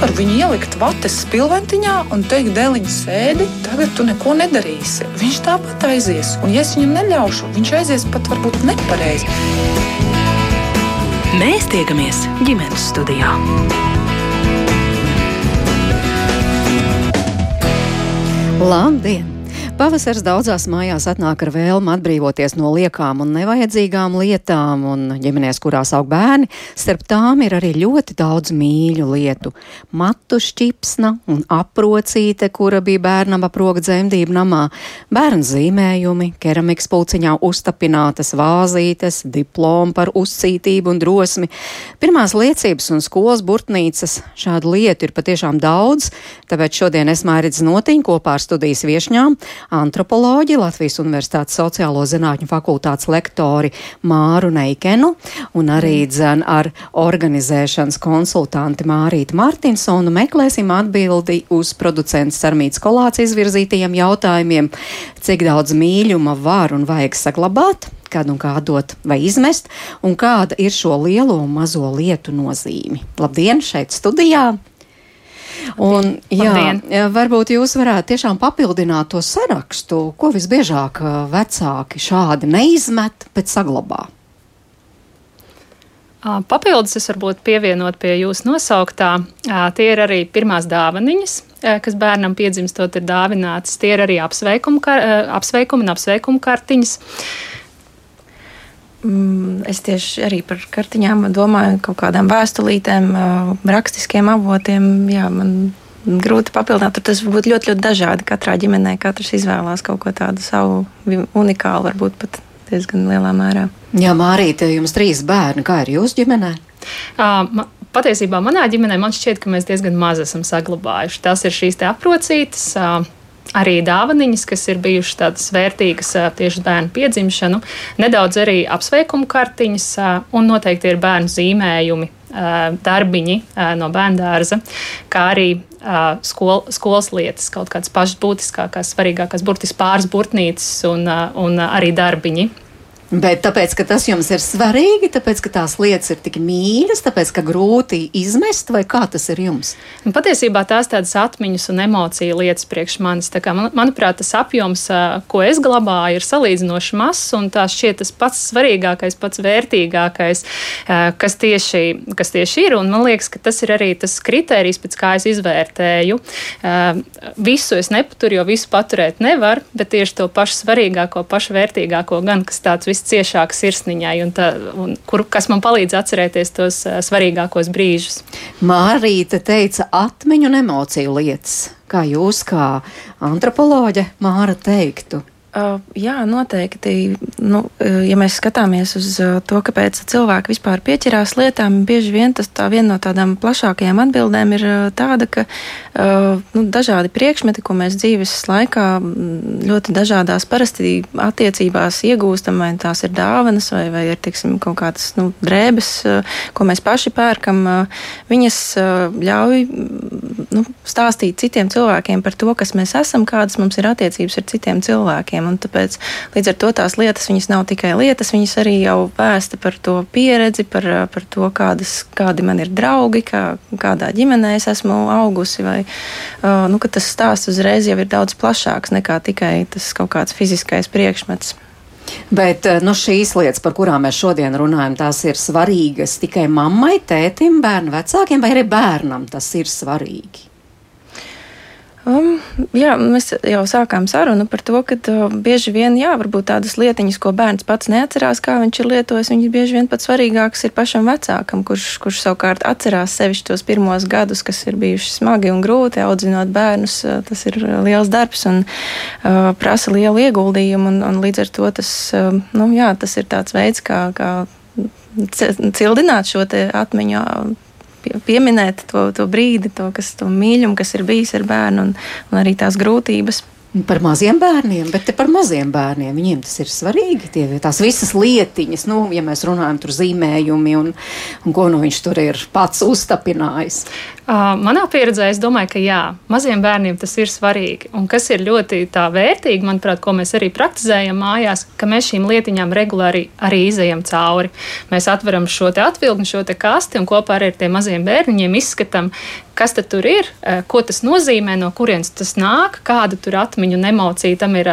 nevar viņu ielikt vates spilventiņā un teikt, dēliņš sēdi, tagad tu neko nedarīsi. Viņš tāpat aizies, un ja es viņam neļaušu, viņš aizies pat varbūt nepareizi. Mēs tiekamies ģimenes studijā. Labdien! Pavasars daudzās mājās atnāk ar vēlmu atbrīvoties no liekām un nevajadzīgām lietām, un ģimenēs, kurās aug bērni, starp tām ir arī ļoti daudz mīļu lietu. Matu šķipsna un aprocīte, kura bija bērnam aproga dzemdību namā, bērnu zīmējumi, keramikas pulciņā uztapinātas vāzītes, diplomi par uzcītību un drosmi. Pirmās liecības un skolas burtnīcas šādu lietu ir patiešām daudz, tāpēc šodien es mērķis notiņu kopā ar studijas viešņām antropoloģi, Latvijas Universitātes sociālo zinātņu fakultātes lektori Māru Neikenu un arī dzen ar organizēšanas konsultanti Mārītu Martinsonu meklēsim atbildi uz producents Sarmītas kolāts izvirzītajiem jautājumiem, cik daudz mīļuma var un vajag saglabāt, kad un kā dot vai izmest, un kāda ir šo lielo un mazo lietu nozīme. Labdien, šeit studijā! Un, jā, varbūt jūs varētu tiešām papildināt to sarakstu, ko visbiežāk vecāki šādi neizmet, bet saglabā. Papildus es varbūt pievienot pie jūsu nosauktā, tie ir arī pirmās dāvaniņas, kas bērnam piedzimstot ir dāvinātas. Tie ir arī apsveikumi, apsveikumi un apsveikumu kartiņas. Mm, es tieši arī par kartiņām domāju, kaut kādām vēstulītēm, rakstiskiem avotiem. Jā, man grūti papildināt. Tur tas var būt ļoti, ļoti dažādi. Katrā ģimenē katrs izvēlās kaut ko tādu savu unikālu, varbūt pat diezgan lielā mērā. Jā, Mārīte, jums trīs bērni. Kā ir jūsu ģimenē? Uh, patiesībā manā ģimenē man šķiet, ka mēs diezgan maz esam saglabājuši. Tas ir šīs aprocītas. Uh, arī dāvaniņas, kas ir bijušas tādas vērtīgas tieši bērnu piedzimšanu, nedaudz arī apsveikumu kartiņas un noteikti ir bērnu zīmējumi. Darbiņi no bērnu dārza, kā arī skol, skolas lietas, kaut kādas pašas būtiskākās, svarīgākās, burtiski pāris burtnīcas un, un arī darbiņi Bet tāpēc, ka tas jums ir svarīgi, tāpēc, ka tās lietas ir tik mīļas, tāpēc, ka grūti izmest, vai kā tas ir jums? Un patiesībā tās tādas atmiņas un emociju lietas priekš manis. Man, manuprāt, tas apjoms, ko es glabāju, ir salīdzinoši mazs, un tā šķiet tas pats svarīgākais, pats vērtīgākais, kas tieši, kas tieši ir. Un man liekas, ka tas ir arī tas kriterijs, pēc kā es izvērtēju. Visu es nepaturu, jo visu paturēt nevar, bet tieši to pašu svarīgāko, pašu vērtīgāko, gan kas tāds viss visciešāk sirsniņai, un tā, un kur, kas man palīdz atcerēties tos uh, svarīgākos brīžus. Mārīte teica atmiņu un emociju lietas. Kā jūs, kā antropoloģe, Māra teiktu? Uh, jā, noteikti. Nu, ja mēs skatāmies uz to, kāpēc cilvēki vispār pieķerās lietām, bieži vien tas tā viena no tādām plašākajām atbildēm ir tāda, ka uh, nu, dažādi priekšmeti, ko mēs dzīves laikā ļoti dažādās parasti attiecībās iegūstam, vai tās ir dāvanas, vai, vai ir tiksim, kaut kādas nu, drēbes, ko mēs paši pērkam, viņas ļauj nu, stāstīt citiem cilvēkiem par to, kas mēs esam, kādas mums ir attiecības ar citiem cilvēkiem cilvēkiem. Tāpēc līdz ar to tās lietas nav tikai lietas, viņas arī jau vēsta par to pieredzi, par, par to, kādas, kādi man ir draugi, kā, kādā ģimenē es esmu augusi. Vai, nu, tas stāsts uzreiz jau ir daudz plašāks nekā tikai tas kaut kāds fiziskais priekšmets. Bet nu, šīs lietas, par kurām mēs šodien runājam, tās ir svarīgas tikai mammai, tētim, bērnu vecākiem vai arī bērnam tas ir svarīgi. Um, jā, mēs jau sākām sarunu par to, ka uh, bieži vien, jā, varbūt tādas lietiņas, ko bērns pats neatcerās, kā viņš ir lietojis, viņas bieži vien pats svarīgākas ir pašam vecākam, kurš, kurš savukārt atcerās sevišķi tos pirmos gadus, kas ir bijuši smagi un grūti audzinot bērnus. Uh, tas ir liels darbs un uh, prasa lielu ieguldījumu, un, un līdz ar to tas, uh, nu, jā, tas ir tāds veids, kā, kā cildināt šo atmiņu pieminēt to, to brīdi, to, kas, to mīļumu, kas ir bijis ar bērnu, un, un arī tās grūtības. Par maziem bērniem, bet par maziem bērniem viņiem tas ir svarīgi. Tie, tās visas lietiņas, nu, ja mēs runājam par zīmējumi un, un ko nu viņš tur ir pats uztapinājis. Uh, manā pieredzē es domāju, ka jā, maziem bērniem tas ir svarīgi. Un kas ir ļoti vērtīgi, manuprāt, ko mēs arī praktizējam mājās, ka mēs šīm lietiņām regulāri arī izējam cauri. Mēs atveram šo atvilkni, šo kasti un kopā ar tiem maziem bērniņiem izskatām, kas tur ir, ko tas nozīmē, no kurienes tas nāk, kāda tur atmiņu un emocija tam ir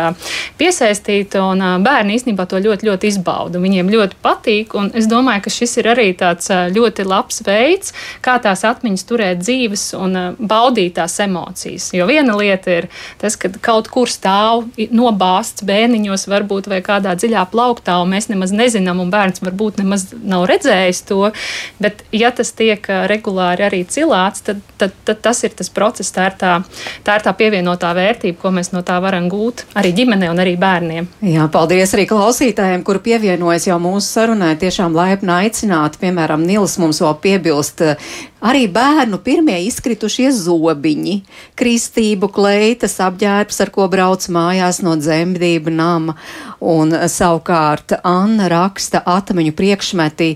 piesaistīta. Un bērni īstenībā to ļoti, ļoti izbauda. Viņiem ļoti patīk, un es domāju, ka šis ir arī tāds ļoti labs veids, kā tās atmiņas turēt dzīves un baudīt tās emocijas. Jo viena lieta ir tas, ka kaut kur stāv nobāzts bēniņos, varbūt vai kādā dziļā plauktā, un mēs nemaz nezinām, un bērns varbūt nemaz nav redzējis to. Bet, ja tas tiek regulāri arī cilāts, tad, tad, tad tas ir tas process, tā ir tā, tā ir tā pievienotā vērtība, ko mēs no tā varam gūt arī ģimenei un arī bērniem. Jā, paldies arī klausītājiem, kuri pievienojas jau mūsu sarunai. Tiešām laipni aicināti. Piemēram, Nils mums vēl piebilst, Arī bērnu pirmie izkritušie zobiņi, kristību kleitas, apģērbs, ar ko brauc mājās no dzemdību nama, un savukārt Anna raksta atmiņu priekšmeti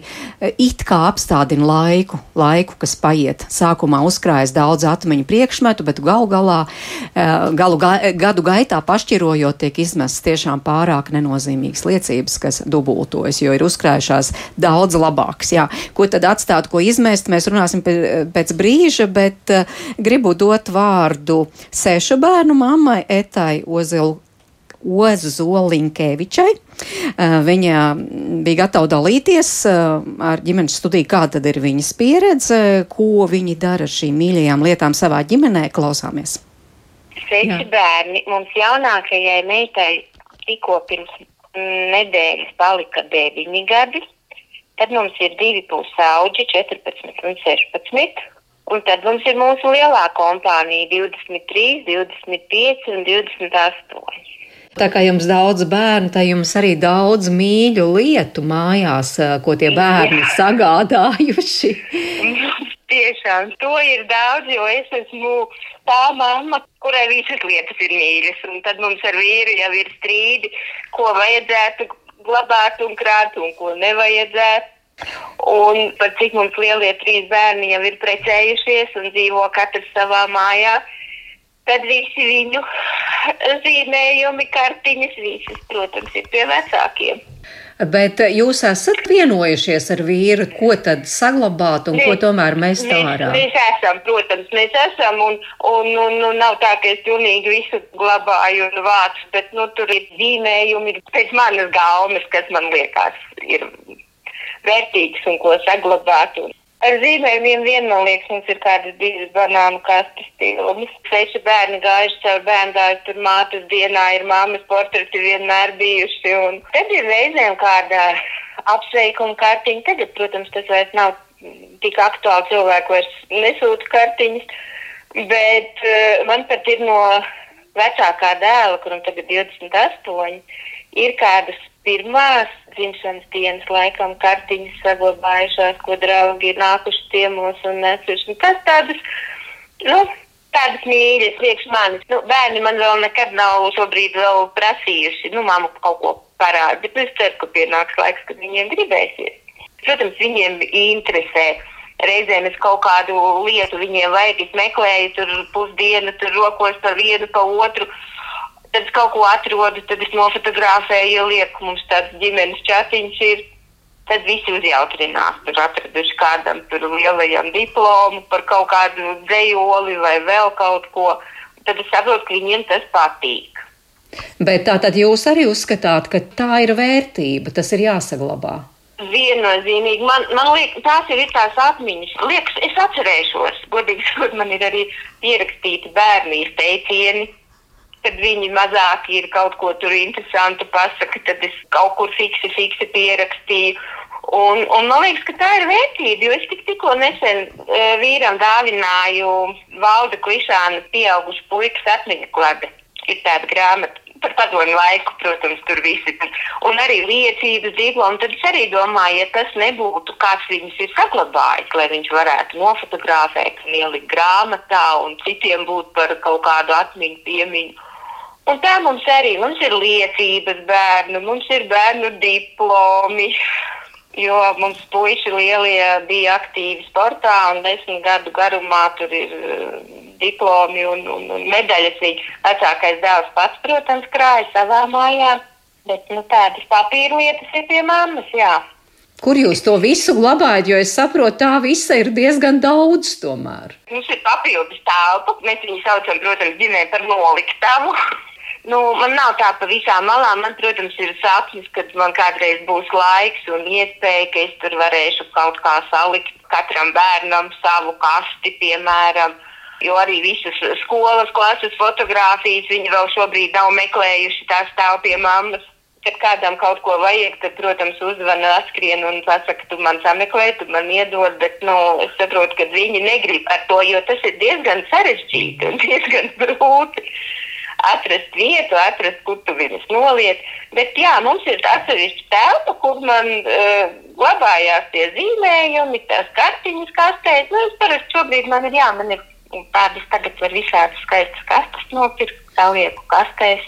it kā apstādina laiku, laiku, kas paiet. Sākumā uzkrājas daudz atmiņu priekšmetu, bet gal galā, eh, galu ga, gadu gaitā pašķirojot, tiek izmestas tiešām pārāk nenozīmīgas liecības, kas dubultojas, jo ir uzkrājušās daudz labākas. Jā, ko tad atstāt, ko izmest, mēs runāsim par pēc brīža, bet uh, gribu dot vārdu sešu bērnu mammai Etai Ozilu. Ozu Zolinkevičai. Uh, viņa bija gatava dalīties uh, ar ģimenes studiju, kāda tad ir viņas pieredze, ko viņi dara šīm mīļajām lietām savā ģimenē. Klausāmies! Seši Jā. bērni. Mums jaunākajai meitai tikko pirms nedēļas palika deviņi gadi. Tad mums ir divi pusauģi, 14 un 16. Un tad mums ir mūsu lielā kompānija 23, 25 un 28. Tā kā jums daudz bērnu, tā jums arī daudz mīļu lietu mājās, ko tie bērni Jā. sagādājuši. Tiešām to ir daudz, jo es esmu tā mamma, kurai visas lietas ir mīļas. Un tad mums ar vīru jau ir strīdi, ko vajadzētu glabāt un krāt un ko nevajadzētu. Un par cik mums lielie trīs bērni jau ir precējušies un dzīvo katrs savā mājā, tad visi viņu zīmējumi, kartiņas, visas, protams, ir pie vecākiem. Bet jūs esat vienojušies ar vīru, ko tad saglabāt un mēs, ko tomēr mēs tā ārā? Mēs, mēs esam, protams, mēs esam, un, un, un, un nav tā, ka es pilnīgi visu glabāju un vācu, bet, nu, tur ir zīmējumi pēc manas gaumes, kas man liekas ir vērtīgs un ko saglabāt. Un Ar zīmējumiem vien, man liekas, mums ir kādas divas banānu kastes stilums. Seši bērni gājuši caur bērndāju, tur mātes dienā ir māmas portreti vienmēr bijuši. Un tad ir reizēm kāda apsveikuma kartiņa. Tagad, protams, tas vairs nav tik aktuāli cilvēku vairs nesūta kartiņas. Bet uh, man pat ir no vecākā dēla, kuram tagad 28, ir kādas pirmās dzimšanas dienas laikam kartiņas saglabājušās, ko draugi ir nākuši ciemos un nesuši. Tas tādas, nu, tādas mīļas priekš manis. Nu, bērni man vēl nekad nav šobrīd vēl prasījuši, nu, māmu kaut ko parādi, bet es ceru, ka pienāks laiks, kad viņiem gribēsies. Protams, viņiem interesē. Reizēm es kaut kādu lietu viņiem vajag, es meklēju tur pusdienu, tur rokos pa vienu, pa otru. Uh, Tad es kaut ko atrodu, tad es nofotografēju, ielieku mums tāds ģimenes chatiņš. Ir. Tad visi uzjautrinās, tur atraduši kādam tur lielajam diplomu par kaut kādu dzējoli vai vēl kaut ko. Tad es saprotu, ka viņiem tas patīk. Bet tā tad jūs arī uzskatāt, ka tā ir vērtība, tas ir jāsaglabā. Viennozīmīgi. Man, man liekas, tās ir tās atmiņas. Liekas, es atcerēšos, godīgi sakot, man ir arī pierakstīti bērnības teicieni kad viņi mazāk ir kaut ko tur interesantu pasaka, tad es kaut kur fiksi, fiksi pierakstīju. Un, un man liekas, ka tā ir vērtība, jo es tik, tikko nesen e, vīram dāvināju valda klišāna pieaugušu puikas atmiņu klade. Ir tāda grāmata par padomu laiku, protams, tur visi. Un arī liecības diplomu. Tad es arī domāju, ja tas nebūtu kāds viņus ir saglabājis, lai viņš varētu nofotografēt un ielikt grāmatā un citiem būtu par kaut kādu atmiņu piemiņu. Un tā mums arī mums ir liecības bērnu, mums ir bērnu diplomi. Jo mums puiši lielie bija aktīvi sportā, un desmit gadu garumā tur ir uh, diplomi un, un, un medaļas. Viņa vecākais dēls pats, protams, krāja savā mājā, bet nu, tādas papīra lietas ir pie mammas. Jā. Kur jūs to visu glabājat? Jo es saprotu, tā visa ir diezgan daudz tomēr. Mums ir papildus telpa. Mēs viņu saucam, protams, ģimene par noliktavu. Nu, man nav tā pa visām malām. Man, protams, ir sapnis, ka man kādreiz būs laiks un iespēja, ka es tur varēšu kaut kā salikt katram bērnam savu kasti, piemēram. Jo arī visas skolas klases fotografijas viņi vēl šobrīd nav meklējuši. Tās stāv pie mammas. Kad kādam kaut ko vajag, tad, protams, uzvana, atskrien un pasaka, tu man sameklē, tu man iedod. Bet nu, es saprotu, ka viņi negrib ar to, jo tas ir diezgan sarežģīti un diezgan grūti atrast vietu, atrast, kur tu viņus noliec. Bet jā, mums ir atsevišķa telpa, kur man uh, glabājās tie zīmējumi, tās kartiņas kastēs. Nu, es parasti šobrīd man ir jā, man ir tādas tagad var visādas skaistas kastes nopirkt, salieku kastēs.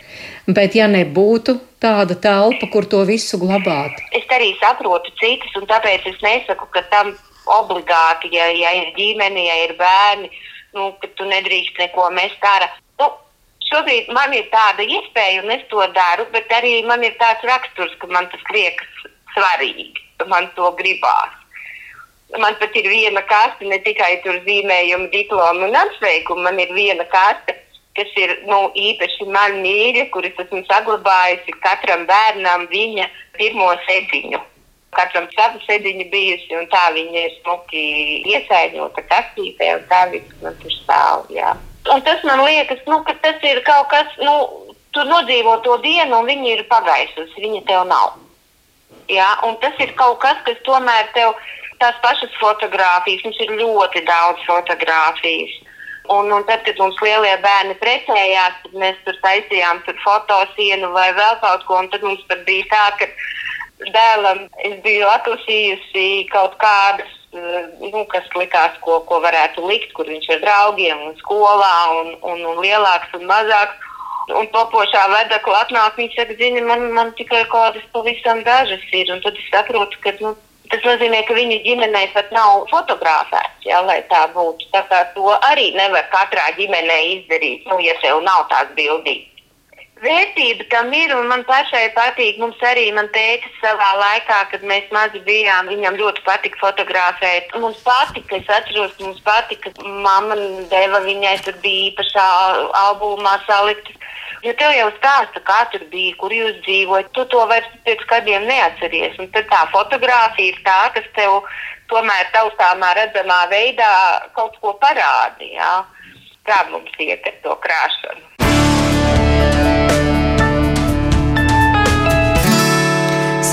Bet ja nebūtu tāda telpa, kur to visu glabāt? Es arī saprotu citus, un tāpēc es nesaku, ka tam obligāti, ja, ja ir ģimene, ja ir bērni, nu, ka tu nedrīkst neko mest ārā. Šobrīd man ir tāda iespēja, un es to daru, bet arī man ir tāds raksturs, ka man tas liekas svarīgi, ka man to gribās. Man pat ir viena kaste, ne tikai tur zīmējuma, diplomu un apsveikumu. Man ir viena kaste, kas ir nu, īpaši man mīļa, kuras esmu saglabājusi katram bērnam viņa pirmo sēdiņu. Katram savu sēdiņu bijusi, un tā viņa ir smuki iesaiņota kastītē, un tā viss man tur stāv. Jā. Un tas man liekas, nu, ka tas ir kaut kas, nu, tu nodzīvo to dienu, un viņa ir pagaisusi, viņa tev nav. Jā, un tas ir kaut kas, kas tomēr tev tās pašas fotogrāfijas, mums ir ļoti daudz fotogrāfijas. Un, un tad, kad mums lielie bērni precējās, tad mēs tur taisījām tur fotosienu vai vēl kaut ko. Tad mums bija tā, ka dēlam es biju atlasījusi kaut kādas, nu, kas likās, ko, ko varētu likt, kur viņš ir draugiem un skolā un, un, un lielāks un mazāks. Un topošā vedekla atnāk, viņš saka, zini, man, man tikai kādas pavisam dažas ir. Un tad es saprotu, ka nu, Tas nozīmē, ka viņa ģimenē pat nav fotografēts, ja, lai tā būtu. Tā kā to arī nevar katrā ģimenē izdarīt, nu, ja tev nav tās bildītas. Vērtība tam ir, un man pašai patīk. Mums arī, man teica, savā laikā, kad mēs mazi bijām, viņam ļoti patika fotografēt. Mums patika, es atceros, mums patika, mamma deva viņai, tur bija īpašā albumā saliktas Jo tev jau stāsta, kā tur bija, kur jūs dzīvojat. Tu to vairs pēc kādiem neatceries. Un tad tā fotografija ir tā, kas tev tomēr taustāmā redzamā veidā kaut ko parāda. Jā. Kā mums iet ar to krāšanu?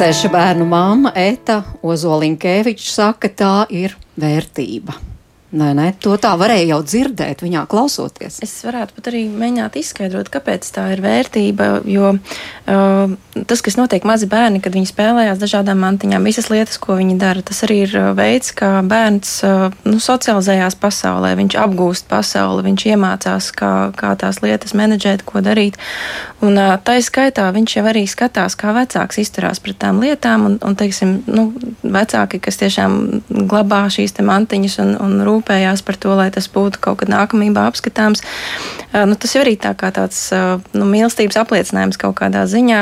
Seša bērnu māma Eta Ozoliņkeviča saka, tā ir vērtība. Nē, nē, to tā varēja jau dzirdēt, viņā klausoties. Es varētu pat arī mēģināt izskaidrot, kāpēc tā ir vērtība. Jo uh, tas, kas notiek mazi bērni, kad viņi spēlējās dažādām mantiņām, visas lietas, ko viņi dara, tas arī ir uh, veids, kā bērns uh, nu, socializējās pasaulē. Viņš apgūst pasauli, viņš iemācās, kā, kā tās lietas menedžēt, ko darīt. Un uh, tā izskaitā viņš jau arī skatās, kā vecāks izturās pret tām lietām. Un, un teiksim, nu, vecāki, kas tiešām glabā šīs mantiņas un, un rūpējas rūpējās par to, lai tas būtu kaut kad nākamībā apskatāms. Nu, tas jau arī tā kā tāds nu, mīlestības apliecinājums kaut kādā ziņā.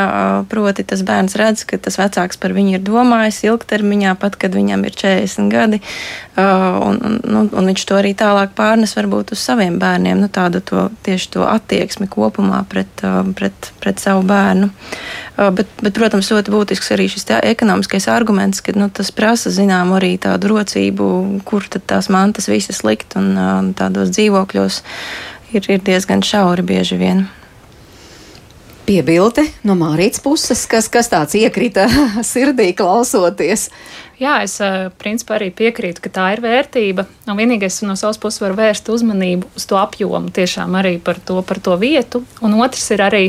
Proti, tas bērns redz, ka tas vecāks par viņu ir domājis ilgtermiņā, pat kad viņam ir 40 gadi, un, un, nu, un viņš to arī tālāk pārnes varbūt uz saviem bērniem, nu, tādu to, tieši to attieksmi kopumā pret, pret, pret savu bērnu. Bet, bet, protams, ļoti būtisks arī šis ekonomiskais arguments, ka nu, tas prasa zinām arī tādu rocību, kur tad tās mantas visas likt un tādos dzīvokļos ir, ir diezgan šauri bieži vien. Piebilde no Mārītas puses, kas, kas tāds iekrita sirdī klausoties. Jā, es principā arī piekrītu, ka tā ir vērtība. Un vienīgais no savas puses var vērst uzmanību uz to apjomu, tiešām arī par to, par to vietu. Un otrs ir arī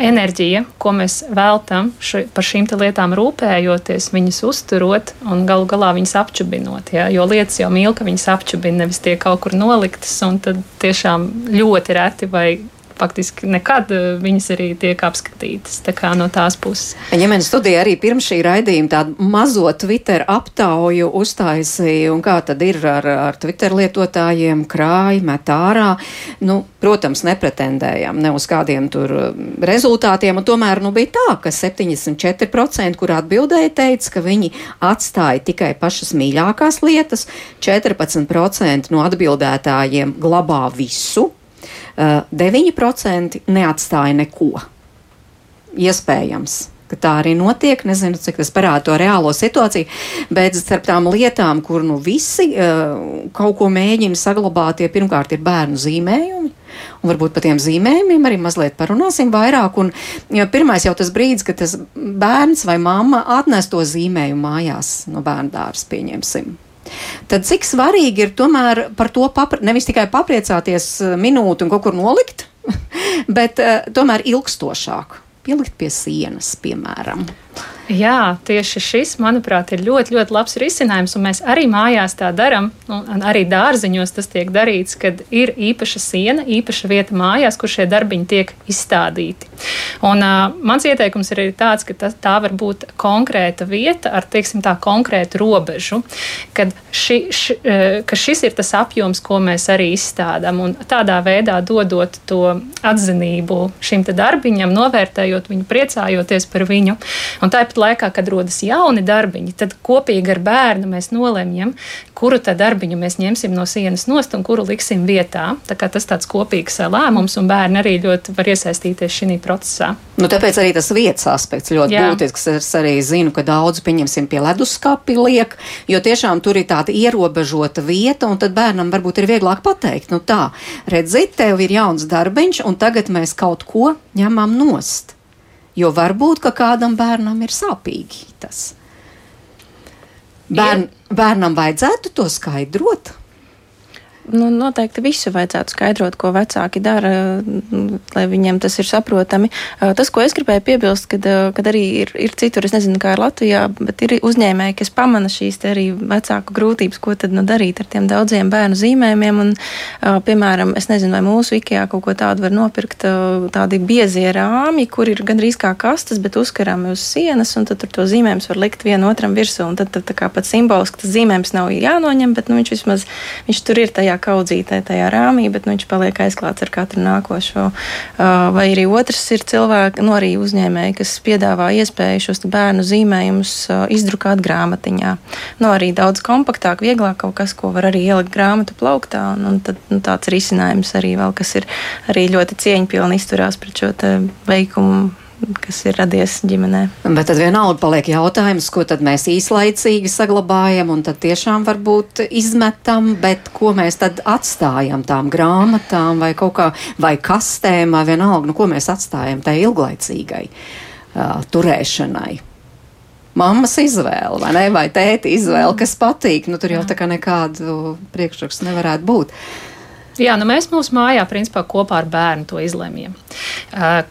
enerģija, ko mēs veltam ši, par šīm lietām rūpējoties, viņas uzturot un galu galā viņas apčubinot. Ja? Jo lietas jau mīl, ka viņas apčubina, nevis tie kaut kur noliktas, un tad tiešām ļoti reti vai faktiski nekad viņas arī tiek apskatītas. Tā no tās puses. Ņemens studija arī pirms šī raidījuma tādu mazo Twitter aptauju uztaisīja, un kā tad ir ar, ar Twitter lietotājiem, krāj, met ārā. Nu, protams, nepretendējam ne uz kādiem tur rezultātiem, un tomēr nu, bija tā, ka 74%, kur atbildēja, teica, ka viņi atstāja tikai pašas mīļākās lietas, 14% no atbildētājiem glabā visu, 9% neatstāja neko. Iespējams, ka tā arī notiek. Nezinu, cik tas parāda to reālo situāciju, bet starp tām lietām, kur nu visi uh, kaut ko mēģina saglabāt, tie pirmkārt ir bērnu zīmējumi. Un varbūt par tiem zīmējumiem arī mazliet parunāsim vairāk. Un, ja pirmais jau tas brīdis, kad tas bērns vai mamma atnes to zīmējumu mājās no bērnu dārza, pieņemsim. Tad cik svarīgi ir tomēr par to papri, nevis tikai papriecāties eh, minūti un kaut kur nolikt, bet uh, tomēr ilgstošāk pielikt pie sienas, piemēram. Jā, tieši šis, manuprāt, ir ļoti, ļoti labs risinājums. Mēs arī mājās tā darām, un arī dārziņos tas tiek darīts, kad ir īpaša siena, īpaša vieta mājās, kur šie darbiņi tiek izstādīti. Un, uh, mans ieteikums ir arī tāds, ka tas, tā var būt konkrēta vieta ar teiksim, tā, konkrētu robežu, kad ši, ši, ka šis ir tas apjoms, ko mēs arī izstādām. Tādā veidā dodot to atzinību šim darbiņam, novērtējot viņu, priecājoties par viņu. Un tāpat laikā, kad rodas jauni darbiņi, tad kopīgi ar bērnu mēs nolemjam, kuru darbiņu mēs ņemsim no sienas nost un kuru liksim vietā. Tā tas tāds kopīgs lēmums, un bērni arī ļoti var iesaistīties šajā procesā. Nu, tāpēc arī tas vietas aspekts ļoti Jā. būtisks. Es arī zinu, ka daudz pieņemsim pie leduskapi liek, jo tiešām tur ir tāda ierobežota vieta, un tad bērnam varbūt ir vieglāk pateikt, nu tā, redziet, tev ir jauns darbiņš, un tagad mēs kaut ko ņemam nost. Jo varbūt, ka kādam bērnam ir sāpīgi tas. Bērn, bērnam vajadzētu to skaidrot. Nu, noteikti visu vajadzētu skaidrot, ko vecāki dara, lai viņiem tas ir saprotami. Tas, ko es gribēju piebilst, kad, kad arī ir, ir citur, es nezinu, kā ir Latvijā, bet ir uzņēmēji, kas pamana šīs arī vecāku grūtības, ko tad nu, darīt ar tiem daudziem bērnu zīmējumiem. Un, piemēram, es nezinu, vai mūsu Ikea kaut ko tādu var nopirkt, tādi biezie rāmi, kur ir gandrīz kā kastes, bet uzkarāmi uz sienas, un tad tur to zīmējumus var likt vienu otram virsū. Tad, tad tā kā pat simboliski tas zīmējums nav jānoņem, bet nu, viņš vismaz viņš tur ir tajā kaudzītē, tajā rāmī, bet nu, viņš paliek aizklāts ar katru nākošo. Vai arī otrs ir cilvēki, nu arī uzņēmēji, kas piedāvā iespēju šos bērnu zīmējumus izdrukāt grāmatiņā. Nu, arī daudz kompaktāk, vieglāk kaut kas, ko var arī ielikt grāmatu plauktā. Un, un tad, nu, tāds risinājums arī vēl, kas ir arī ļoti cieņpilni izturās pret šo veikumu kas ir radies ģimenē. Bet tad vienalga paliek jautājums, ko tad mēs īslaicīgi saglabājam un tad tiešām varbūt izmetam, bet ko mēs tad atstājam tām grāmatām vai kaut kā, vai kastēm, vai vienalga, nu ko mēs atstājam tai ilglaicīgai uh, turēšanai. Mammas izvēle, vai ne, vai tēta izvēle, kas patīk, nu tur jau tā kā nekādu priekšrakstu nevarētu būt. Uh, Jā, nu mēs mūsu mājā principā kopā ar bērnu to izlemjam,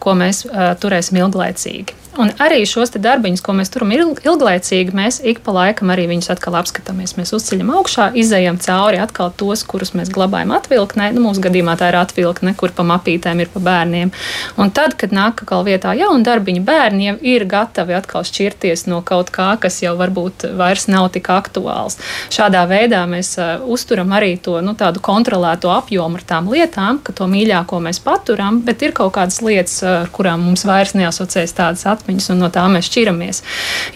ko mēs turēsim ilglaicīgi. Un arī šos darbiņus, ko mēs turam ilglaicīgi, mēs ik pa laikam arī viņus atkal apskatāmies. Mēs uzceļam augšā, izējam cauri atkal tos, kurus mēs glabājam atvilknē. Nu, mūsu gadījumā tā ir atvilkne, kur pa mapītēm ir pa bērniem. Un tad, kad nāk atkal vietā jauna darbiņa, bērni jau ir gatavi atkal šķirties no kaut kā, kas jau varbūt vairs nav tik aktuāls. Šādā veidā mēs uh, uzturam arī to nu, tādu kontrolēto apjomu ar tām lietām, ka to mīļāko mēs paturam, bet ir kaut kādas lietas, ar kurām mums vairs neasociēs tādas atvilknes atmiņas, un no tā mēs šķiramies.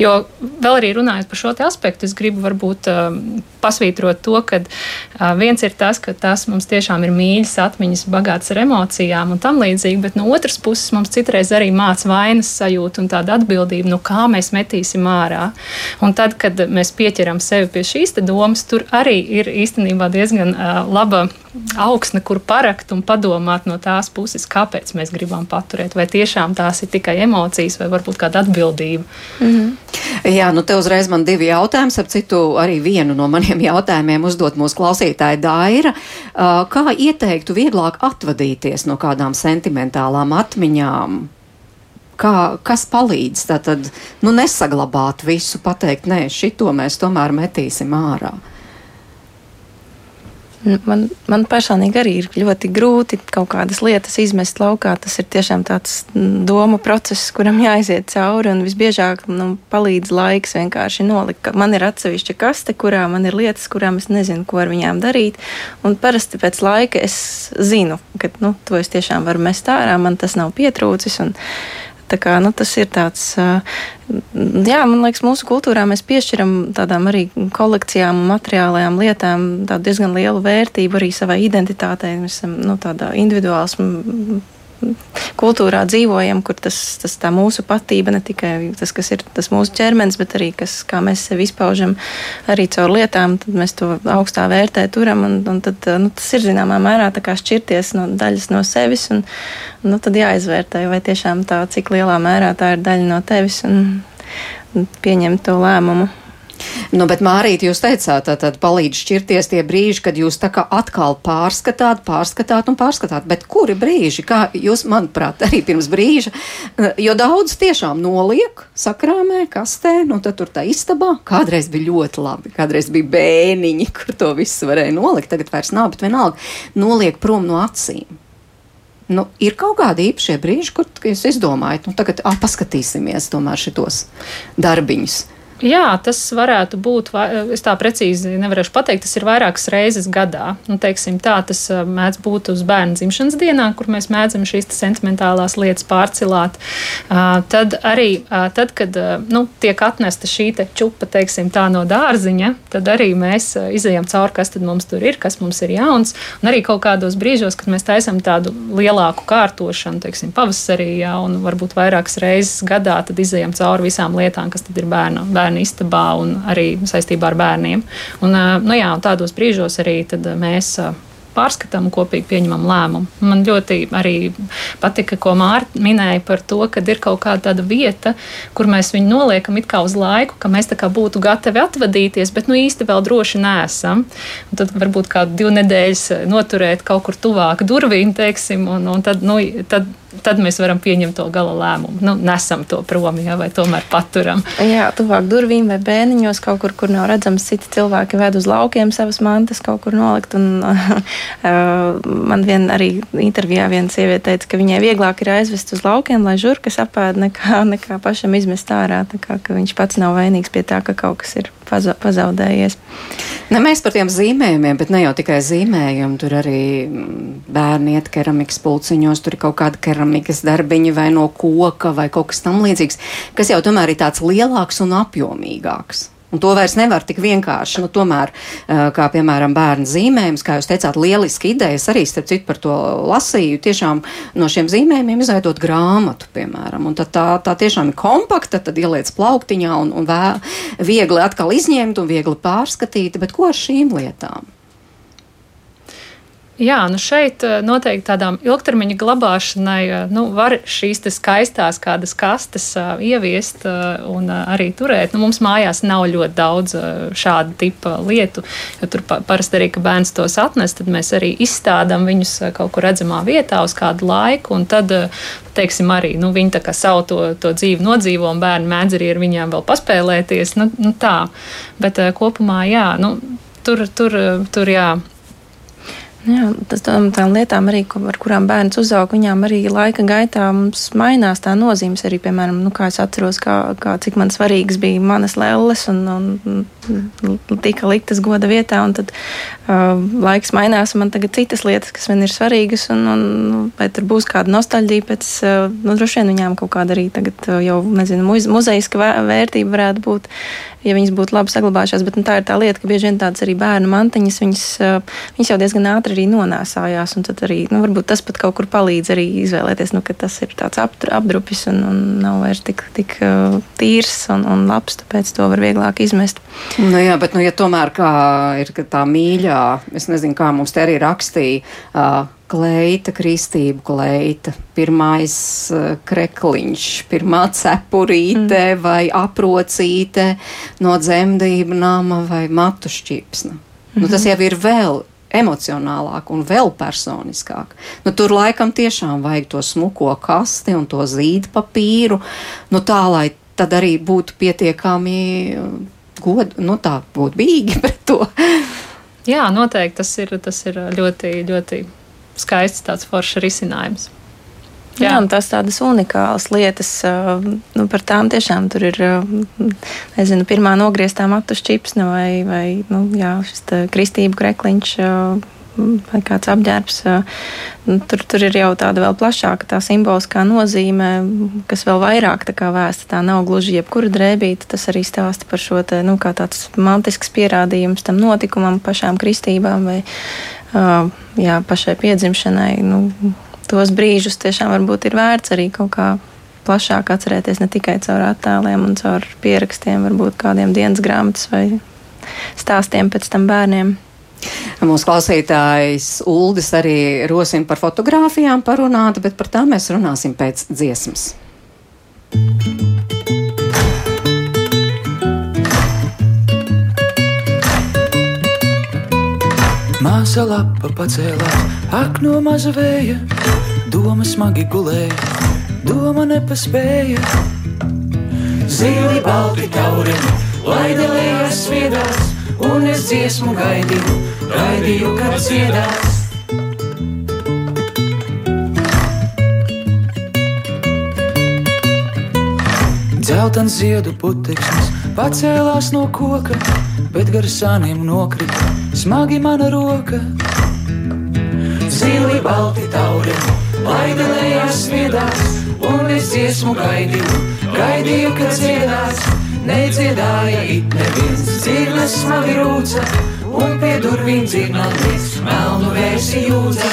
Jo vēl arī runājot par šo aspektu, es gribu varbūt uh, pasvītrot to, ka uh, viens ir tas, ka tas mums tiešām ir mīļas atmiņas, bagātas ar emocijām un tam līdzīgi, bet no otras puses mums citreiz arī māca vainas sajūta un tāda atbildība, nu kā mēs metīsim ārā. Un tad, kad mēs pieķeram sevi pie šīs domas, tur arī ir īstenībā diezgan uh, laba augsne, kur parakt un padomāt no tās puses, kāpēc mēs gribam paturēt. Vai tiešām tās ir tikai emocijas, vai varbūt kāda atbildība. Mm -hmm. Jā, nu te uzreiz man divi jautājumi. Ap citu, arī vienu no maniem jautājumiem uzdot mūsu klausītāja Daira. Kā ieteiktu vieglāk atvadīties no kādām sentimentālām atmiņām? Kā, kas palīdz tad nu, nesaglabāt visu, pateikt, nē, šito mēs tomēr metīsim ārā? Man, man personīgi arī ir ļoti grūti kaut kādas lietas izmest laukā. Tas ir tiešām tāds domu process, kuram jāiziet cauri. Un visbiežāk nu, palīdz laiks vienkārši nolikt. Man ir atsevišķa kaste, kurā man ir lietas, kurām es nezinu, ko ar viņām darīt. Un parasti pēc laika es zinu, ka nu, to es tiešām varu mest ārā, man tas nav pietrūcis. Un, Tā kā, nu, tas ir tāds, jā, man liekas, mūsu kultūrā mēs piešķiram tādām arī kolekcijām un materiālajām lietām diezgan lielu vērtību arī savai identitātei. Mēs esam nu, tādā individuāls kultūrā dzīvojam, kur tas, tas tā mūsu patība, ne tikai tas, kas ir tas mūsu ķermenis, bet arī kas, kā mēs sevi izpaužam arī caur lietām, tad mēs to augstā vērtē turam, un, un tad, nu, tas ir zināmā mērā tā kā šķirties no daļas no sevis, un nu, tad jāizvērtē, vai tiešām tā, cik lielā mērā tā ir daļa no tevis, un, un pieņemt to lēmumu. Nu, bet, Mārīt, jūs teicāt, tad, tad palīdz šķirties tie brīži, kad jūs tā kā atkal pārskatāt, pārskatāt un pārskatāt. Bet kuri brīži, kā jūs, manuprāt, arī pirms brīža, jo daudz tiešām noliek sakrāmē, kastē, nu tad tur tā istabā. Kādreiz bija ļoti labi, kādreiz bija bēniņi, kur to visu varēja nolikt, tagad vairs nav, bet vienalga noliek prom no acīm. Nu, ir kaut kādi īpašie brīži, kur jūs izdomājat, nu, tagad ah, paskatīsimies tomēr šitos darbiņus. Jā, tas varētu būt. Es tā precīzi nevarēšu pateikt. Tas ir vairākas reizes gadā. Nu, teiksim, tā tas mēdz būt uz bērnu dzimšanas dienā, kur mēs mēdzam šīs sentimentālās lietas pārcilāt. Tad arī, tad, kad nu, tiek atnesta šī čupa teiksim, no dārziņa, tad arī mēs izējām cauri, kas mums tur ir, kas mums ir jauns. Un arī kaut kādos brīžos, kad mēs taisām tādu lielāku kārtošanu, teiksim, pavasarī, jā, un varbūt vairākas reizes gadā, tad izējām cauri visām lietām, kas ir bērnu bērnu istabā un arī saistībā ar bērniem. Un, nu jā, tādos brīžos arī mēs pārskatām kopīgi pieņemam lēmumu. Man ļoti arī patika, ko Mārta minēja par to, ka ir kaut kāda vieta, kur mēs viņu noliekam it kā uz laiku, ka mēs būtu gatavi atvadīties, bet nu īsti vēl droši nesam. Un tad varbūt kādu divu nedēļas noturēt kaut kur tuvāk durvīm, teiksim, un, un tad, nu, tad tad mēs varam pieņemt to gala lēmumu. Nu, nesam to prom, jā, vai tomēr paturam. Jā, tuvāk durvīm vai bēniņos, kaut kur, kur nav redzams, citi cilvēki ved uz laukiem savas mantas kaut kur nolikt. Un, uh, man vien arī intervijā viena sieviete teica, ka viņai vieglāk ir aizvest uz laukiem, lai žurkas apēd, nekā, nekā pašam izmest ārā. Tā kā viņš pats nav vainīgs pie tā, ka kaut kas ir pazaudējies. Ne mēs par tiem zīmējumiem, bet ne jau tikai zīmējumi. Tur arī mm, bērni iet keramikas pulciņos, tur ir kaut kāda keramikas darbiņa vai no koka vai kaut kas tam līdzīgs, kas jau tomēr ir tāds lielāks un apjomīgāks. Un to vairs nevar tik vienkārši. Nu, tomēr, kā piemēram bērnu zīmējums, kā jūs teicāt, lieliski idejas arī, starp citu, par to lasīju. Tiešām no šiem zīmējumiem izveidot grāmatu, piemēram. Un tad tā, tā tiešām ir kompakta, tad ieliec plauktiņā un, un vē, viegli atkal izņemt un viegli pārskatīt. Bet ko ar šīm lietām? Jā, nu šeit eh, noteikti tādām ilgtermiņa glabāšanai eh, nu, var šīs skaistās kādas kastes uh, ieviest un arī turēt. Nu, mums mājās nav ļoti daudz šādu tipu lietu, jo tur parasti arī, ka bērns tos atnes, tad mēs arī izstādām viņus kaut kur redzamā vietā uz kādu laiku, un tad, teiksim, arī nu, viņi tā kā savu to, to dzīvi nodzīvo, un bērni mēdz arī ar viņiem vēl paspēlēties. Nu, nu tā, bet kopumā, jā, nu, tur, tur, tur jā Jā, tas tām, tām lietām, arī, ar kurām bērns uzaug, viņām arī laika gaitā mainās tā nozīmes. Arī, piemēram, nu, kā es atceros, kā, kā, cik man svarīgas bija manas lelles un, un tika liktas goda vietā. Tad laiks mainās, un man tagad citas lietas, kas man ir svarīgas. Un, un, nu, vai tur būs kāda nostalģija pēc, nu, droši vien viņām kaut kāda arī tagad jau, nezinu, muzejiska vērtība varētu būt ja viņas būtu labi saglabājušās. Bet nu, tā ir tā lieta, ka bieži vien tādas arī bērnu mantiņas, viņas, viņas jau diezgan ātri arī nonāsājās. Tad arī nu, varbūt tas pat kaut kur palīdz arī izvēlēties, nu, ka tas ir tāds apdrupis un, un nav vairs tik, tik tīrs un, un labs, tāpēc to var vieglāk izmest. Nu, jā, bet, nu, ja tomēr kā ir tā mīļā, es nezinu, kā mums te arī rakstīja. Uh, kleita, kristību kleita, pirmais uh, krekliņš, pirmā cepurīte mm. vai aprocīte no dzemdību nama vai matu šķipsna. Mm -hmm. nu, tas mhm. jau ir vēl emocionālāk un vēl personiskāk. Nu, tur laikam tiešām vajag to smuko kasti un to zīdu papīru, nu, tā lai tad arī būtu pietiekami god, nu, tā būtu bīgi pret to. Jā, noteikti tas ir, tas ir ļoti, ļoti skaists tāds foršs risinājums. Jā. Jā, tas tādas unikālas lietas, nu, par tām tiešām tur ir, nezinu, pirmā nogrieztā matu šķipsne vai, vai nu, jā, šis kristību krekliņš vai kāds apģērbs. Nu, tur, tur ir jau tāda vēl plašāka tā simboliskā nozīme, kas vēl vairāk tā kā vēsta. Tā nav gluži jebkura drēbīte. Tas arī stāsta par šo te, nu, tāds mantisks pierādījums tam notikumam, pašām kristībām vai jā, pašai piedzimšanai. Nu, tos brīžus tiešām varbūt ir vērts arī kaut kā plašāk atcerēties ne tikai caur attēliem un caur pierakstiem, varbūt kādiem dienas grāmatas vai stāstiem pēc tam bērniem. Mūsu klausītājs Uldis arī rosina par fotografijām parunāt, bet par tām mēs runāsim pēc dziesmas. Māsa lapa pacēlās, ak no maza vēja, doma smagi gulēja, doma nepaspēja. Zili balti tauriņi, laidelējās sviedās, un es dziesmu gaidīju, gaidīju, kad dziedās. Zeltans ziedu putekļs pacēlās no koka, bet gar sāniem nokrita smagi mana roka. Zili balti tauri, laidelējās smiedās, un es dziesmu gaidīju, gaidīju, kad dziedās. Nedziedāja it neviens, dzirnes smagi rūca, un pie durvīm dzirnāties melnu vēsi jūdza.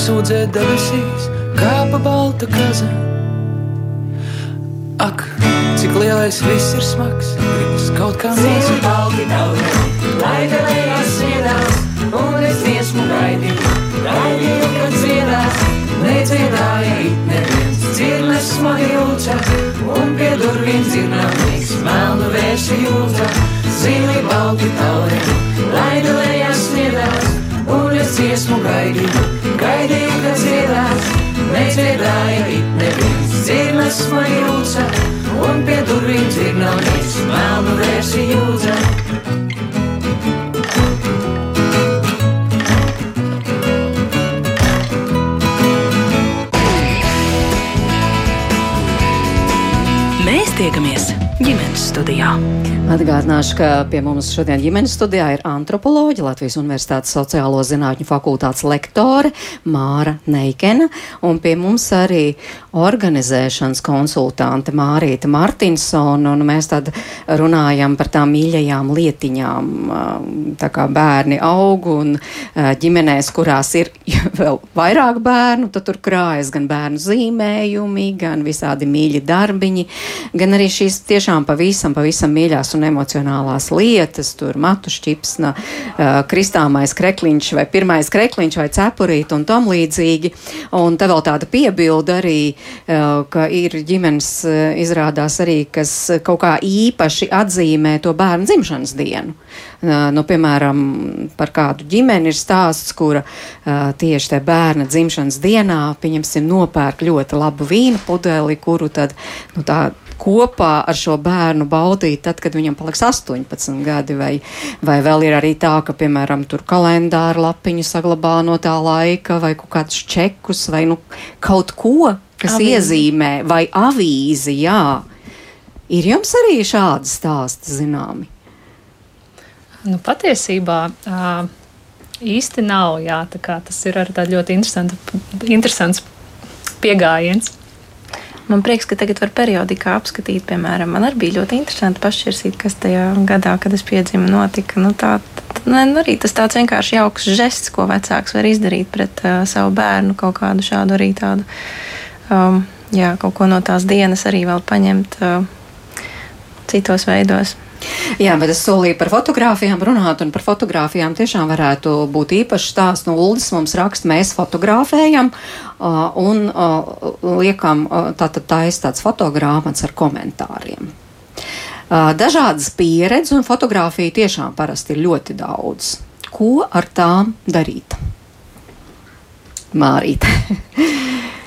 sūdzēt debesīs, kāpa balta kaza. Ak, cik lielais viss ir smags, gribas kaut kā mazu balti daudz, lai galējās sviedās, un es dziesmu gaidīju, gaidīju, kad dziedās, nedziedāja it neviens, dzirnes smagi jūča, un pie durvīm dzirnāmīgs, melnu vērši jūta, zili balti tauri, lai galējās sviedās, un es dziesmu gaidīju, gaidīju, kad dziedās, nedziedāja it neviens, dzirnas man jūca, un pie durvīm dzirnāmies, melnu vērsi jūdza. Mēs tiekamies ģimenes studijā. Atgādināšu, ka pie mums šodien ģimenes studijā ir antropoloģija, Latvijas Universitātes sociālo zinātņu fakultātes lektore Māra Neikena, un pie mums arī organizēšanas konsultante Mārīta Martinsona, un mēs tad runājam par tām mīļajām lietiņām, tā kā bērni aug un ģimenēs, kurās ir vēl vairāk bērnu, tad tur krājas gan bērnu zīmējumi, gan visādi mīļi darbiņi, gan arī šīs tiešām pavisam, pavisam mīļās un emocionālās lietas, tur matu šķipsna, kristāmais krekliņš vai pirmais krekliņš vai cepurīt un tam līdzīgi. Un te vēl tāda piebilda arī, ka ir ģimenes izrādās arī, kas kaut kā īpaši atzīmē to bērnu dzimšanas dienu. Nu, piemēram, par kādu ģimeni ir stāsts, kura tieši te bērna dzimšanas dienā, pieņemsim, nopērk ļoti labu vīnu pudeli, kuru tad, nu, tā kopā ar šo bērnu baudīt, tad, kad viņam paliks 18 gadi, vai, vai vēl ir arī tā, ka, piemēram, tur kalendāra lapiņu saglabā no tā laika, vai kaut kādus čekus, vai nu kaut ko, kas avīzi. iezīmē, vai avīzi, jā. Ir jums arī šādi stāsti zināmi? Nu, patiesībā īsti nav. Jā, tas ir arī ļoti interesants pieejams. Man prieks, ka tagad var periodikā apskatīt, piemēram, man arī bija ļoti interesanti pašķirsīt, kas tajā gadā, kad es piedzimu, notika. Nu, tā, ne, nu, arī tas tāds vienkārši jauks žests, ko vecāks var izdarīt pret uh, savu bērnu, kaut kādu šādu arī tādu, um, jā, kaut ko no tās dienas arī vēl paņemt uh, citos veidos. Jā, bet es solīju par fotografijām runāt, un par fotografijām tiešām varētu būt īpašs stāsts. Nu, Uldis mums raksta, mēs fotografējam uh, un uh, liekam uh, tātad tā tāds fotogrāmats ar komentāriem. Uh, dažādas pieredzes un fotografija tiešām parasti ir ļoti daudz. Ko ar tām darīt? Mārīt.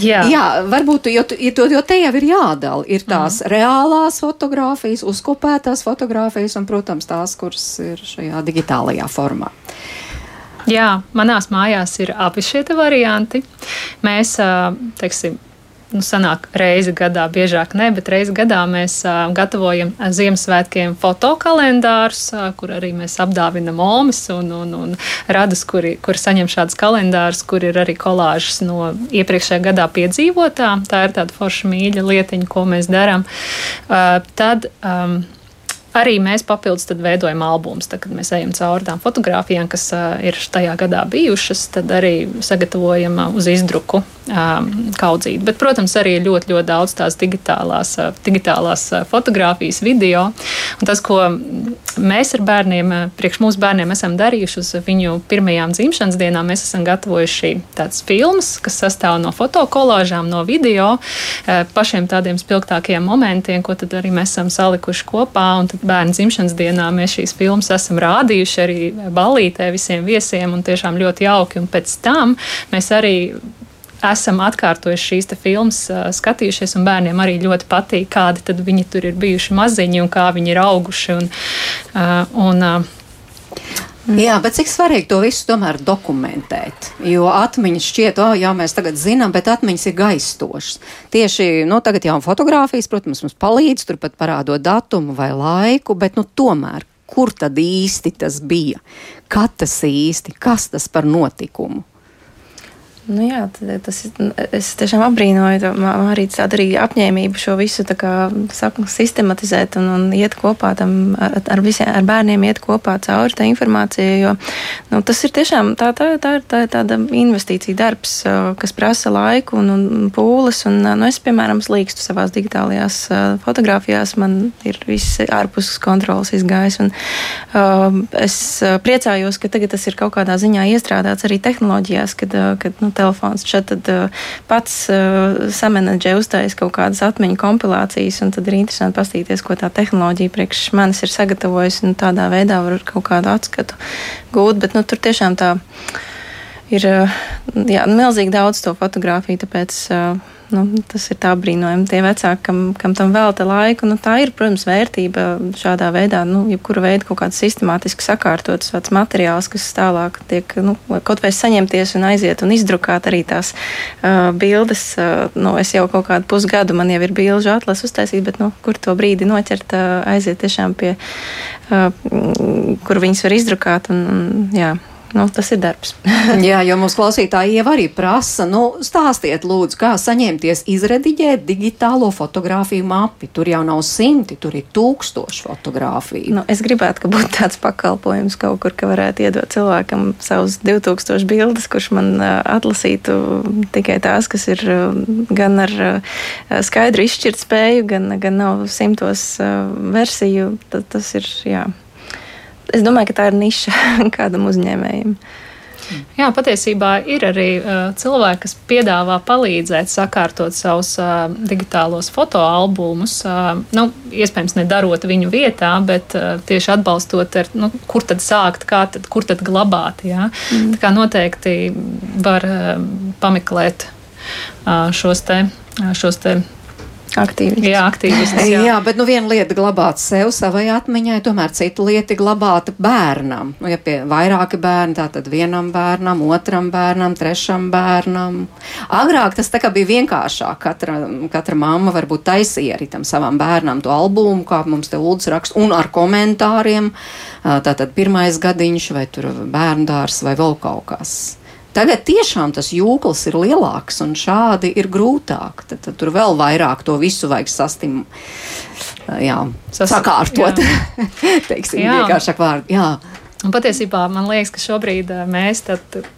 Jā. Jā, varbūt jo, jo, jo te jau ir jādala. Ir tās mm. reālās fotogrāfijas, uzkopētās fotogrāfijas un, protams, tās, kuras ir šajā digitālajā formā. Jā, manās mājās ir abi šie varianti. Mēs, teiksim, nu, sanāk reizi gadā, biežāk ne, bet reizi gadā mēs uh, gatavojam Ziemassvētkiem fotokalendārus, uh, kur arī mēs apdāvinam omas un, un, un radus, kuri, kuri saņem šādus kalendārus, kur ir arī kolāžas no iepriekšējā gadā piedzīvotā. Tā ir tāda forša mīļa lietiņa, ko mēs darām. Uh, tad, um, Arī mēs papildus veidojam albumus. Tad, kad mēs ejam cauri tām fotografijām, kas uh, ir tajā gadā bijušas, tad arī sagatavojam uh, uz izdruku um, kaudzīti. Bet, protams, arī ļoti, ļoti daudz tās digitālās, uh, digitālās uh, fotografijas, video. Un tas, ko mēs ar bērniem, uh, priekš mūsu bērniem esam darījuši uz viņu pirmajām dzimšanas dienām, mēs esam gatavojuši tādas filmas, kas sastāv no fotokolāžām, no video, uh, pašiem tādiem spilgtākiem momentiem, ko tad arī mēs esam salikuši kopā. Un tad bērnu dzimšanas dienā mēs šīs filmas esam rādījuši arī ballītē visiem viesiem un tiešām ļoti jauki. Un pēc tam mēs arī esam atkārtojuši šīs filmas, skatījušies, un bērniem arī ļoti patīk, kādi viņi tur ir bijuši maziņi un kā viņi ir auguši. Un, un, Mm. Jā, bet cik svarīgi to visu tomēr dokumentēt? Jo atmiņas šķiet, oh, jā, mēs tagad zinām, bet atmiņas ir gaistošas. Tieši, nu, tagad jau fotografijas, protams, mums palīdz turpat parādot datumu vai laiku, bet, nu, tomēr, kur tad īsti tas bija? Kad tas īsti, kas tas par notikumu? Nu jā, tas ir. Es tiešām apbrīnoju arī tādu arī apņēmību šo visu kā, saku, sistematizēt un, un iet kopā tam, ar, ar, visiem, ar bērniem, iet kopā cauri tā informācija. Jo nu, tas ir tiešām tā, tā, tā, tā, tāda investīcija darbs, kas prasa laiku un, un pūles. Un, nu, es, piemēram, slīkstu savās digitālajās fotografijās, man ir viss ārpus kontrolas izgājis. Un, uh, es priecājos, ka tagad tas ir kaut kādā ziņā iestrādāts arī tehnoloģijās, kad, kad nu, telefons. Šeit tad uh, pats uh, samanedžē uztais kaut kādas atmiņu kompilācijas, un tad ir interesanti pastīties, ko tā tehnoloģija priekš manis ir sagatavojusi, un tādā veidā var kaut kādu atskatu gūt. Bet nu, tur tiešām tā ir uh, jā, milzīgi daudz to fotografiju, tāpēc. Uh, nu, tas ir tā brīnojami. Tie vecāki, kam, kam tam velta laiku, nu, tā ir, protams, vērtība šādā veidā, nu, jebkura veida kaut kāds sistemātiski sakārtots materiāls, kas tālāk tiek nu, kaut vai saņemties un aiziet un izdrukāt arī tās uh, bildes. Uh, nu, es jau kaut kādu pusgadu man jau ir bilžu atlas uztaisīt, bet nu, kur to brīdi noķert, uh, aiziet tiešām pie, uh, kur viņas var izdrukāt. Un, un, jā, nu, tas ir darbs. Jā, jo mūsu klausītāji jau arī prasa, nu, stāstiet, lūdzu, kā saņemties, izrediģēt digitālo fotografiju mapi. Tur jau nav simti, tur ir tūkstoši fotografiju. Nu, es gribētu, ka būtu tāds pakalpojums kaut kur, ka varētu iedot cilvēkam savus 2000 bildes, kurš man atlasītu tikai tās, kas ir gan ar skaidru izšķirt spēju, gan, gan nav simtos versiju. Tad tas ir, jā es domāju, ka tā ir niša kādam uzņēmējam. Jā, patiesībā ir arī uh, cilvēki, kas piedāvā palīdzēt sakārtot savus uh, digitālos fotoalbumus. Uh, nu, iespējams, nedarot viņu vietā, bet uh, tieši atbalstot, ar, nu, kur tad sākt, tad, kur tad glabāt. Jā. Mm. Tā kā noteikti var uh, pameklēt uh, šos te. Šos te Aktīvisti. Jā, aktīvisti. Jā. jā, bet nu, viena lieta glabāt sev, savai atmiņai, tomēr cita lieta glabāt bērnam. Nu, ja pie vairāki bērni, tad vienam bērnam, otram bērnam, trešam bērnam. Agrāk tas bija vienkāršāk. Katra, katra mamma varbūt taisīja arī tam savam bērnam to albumu, kā mums te Ulds raksta, un ar komentāriem. Tātad pirmais gadiņš vai tur bērnu dārs vai vēl kaut kas. Tagad tiešām tas jūklis ir lielāks un šādi ir grūtāk. Tad, tad tur vēl vairāk to visu vajag sastim, jā, Sas, sakārtot. Jā. Teiksim, jā. vienkāršāk vārdu. Jā. Un patiesībā man liekas, ka šobrīd eh, mēs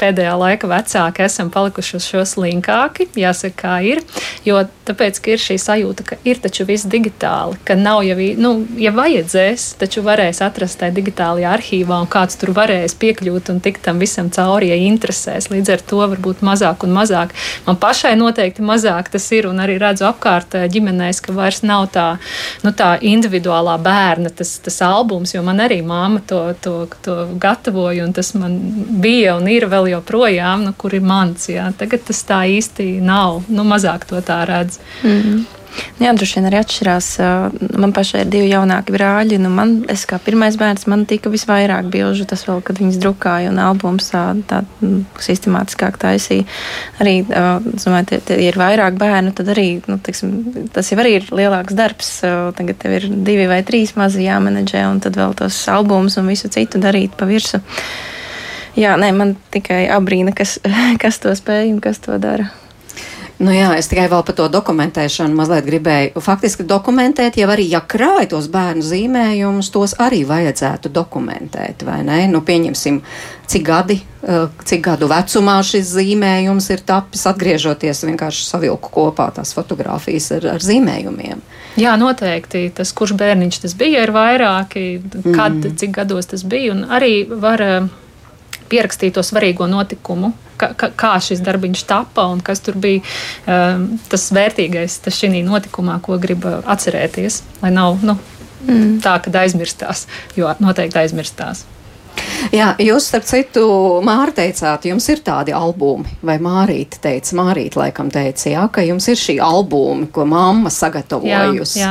pēdējā laika vecāki esam palikuši uz šo slinkāki. Jāsaka, kā ir. Jo tāpēc, ir šī sajūta, ka ir taču viss digitāli, ka nav jau, nu, ja vajadzēs, taču varēs atrast tajā digitālajā arhīvā, un kāds tur varēs piekļūt un tikt tam visam cauri, ja interesēs. Līdz ar to varbūt mazāk un mazāk. Man pašai noteikti mazāk tas ir, un arī redzu apkārt eh, ģimenēs, ka vairs nav tā, nu, tā individuālā bērna tas, tas albums, jo man arī māma to, to, to to gatavoju, un tas man bija un ir vēl joprojām, nu, kur ir mans. Jā. Tagad tas tā īsti nav. Nu, mazāk to tā redz. Mm -hmm. Jā, droši vien arī atšķirās. Man pašai ir divi jaunāki brāļi. Nu man, es kā pirmais bērns, man tika visvairāk bilžu, tas vēl, kad viņas drukāja un albums tā, tā sistemātiskāk taisīja. Arī, domāju, tie, tie ir vairāk bērnu, tad arī, nu, tiksim, tas jau arī ir lielāks darbs. Tagad tev ir divi vai trīs mazi jāmenedžē, un tad vēl tos albumus un visu citu darīt pa virsu. Jā, nē, man tikai abrīna, kas, kas to spēj un kas to dara. Nu jā, es tikai vēl par to dokumentēšanu mazliet gribēju. Faktiski dokumentēt, jau arī, ja krāj tos bērnu zīmējumus, tos arī vajadzētu dokumentēt, vai ne? Nu, pieņemsim, cik gadi, eh, cik gadu vecumā šis zīmējums ir tapis, atgriežoties vienkārši savilku kopā tās fotogrāfijas ar, ar zīmējumiem. Jā, noteikti. Tas, kurš bērniņš tas bija, ir vairāki, kad, mm. cik gados tas bija, un arī var eh, pierakstīt to svarīgo notikumu kā, kā šis darbiņš tapa un kas tur bija um, tas vērtīgais tas šī notikumā, ko grib atcerēties. Lai nav nu, mm. tā, ka aizmirstās, jo noteikti aizmirstās. Jā, jūs, starp citu, Mārta teicāt, jums ir tādi albumi, vai Mārīte teica, Mārīte laikam teica, jā, ka jums ir šī albumi, ko mamma sagatavojusi.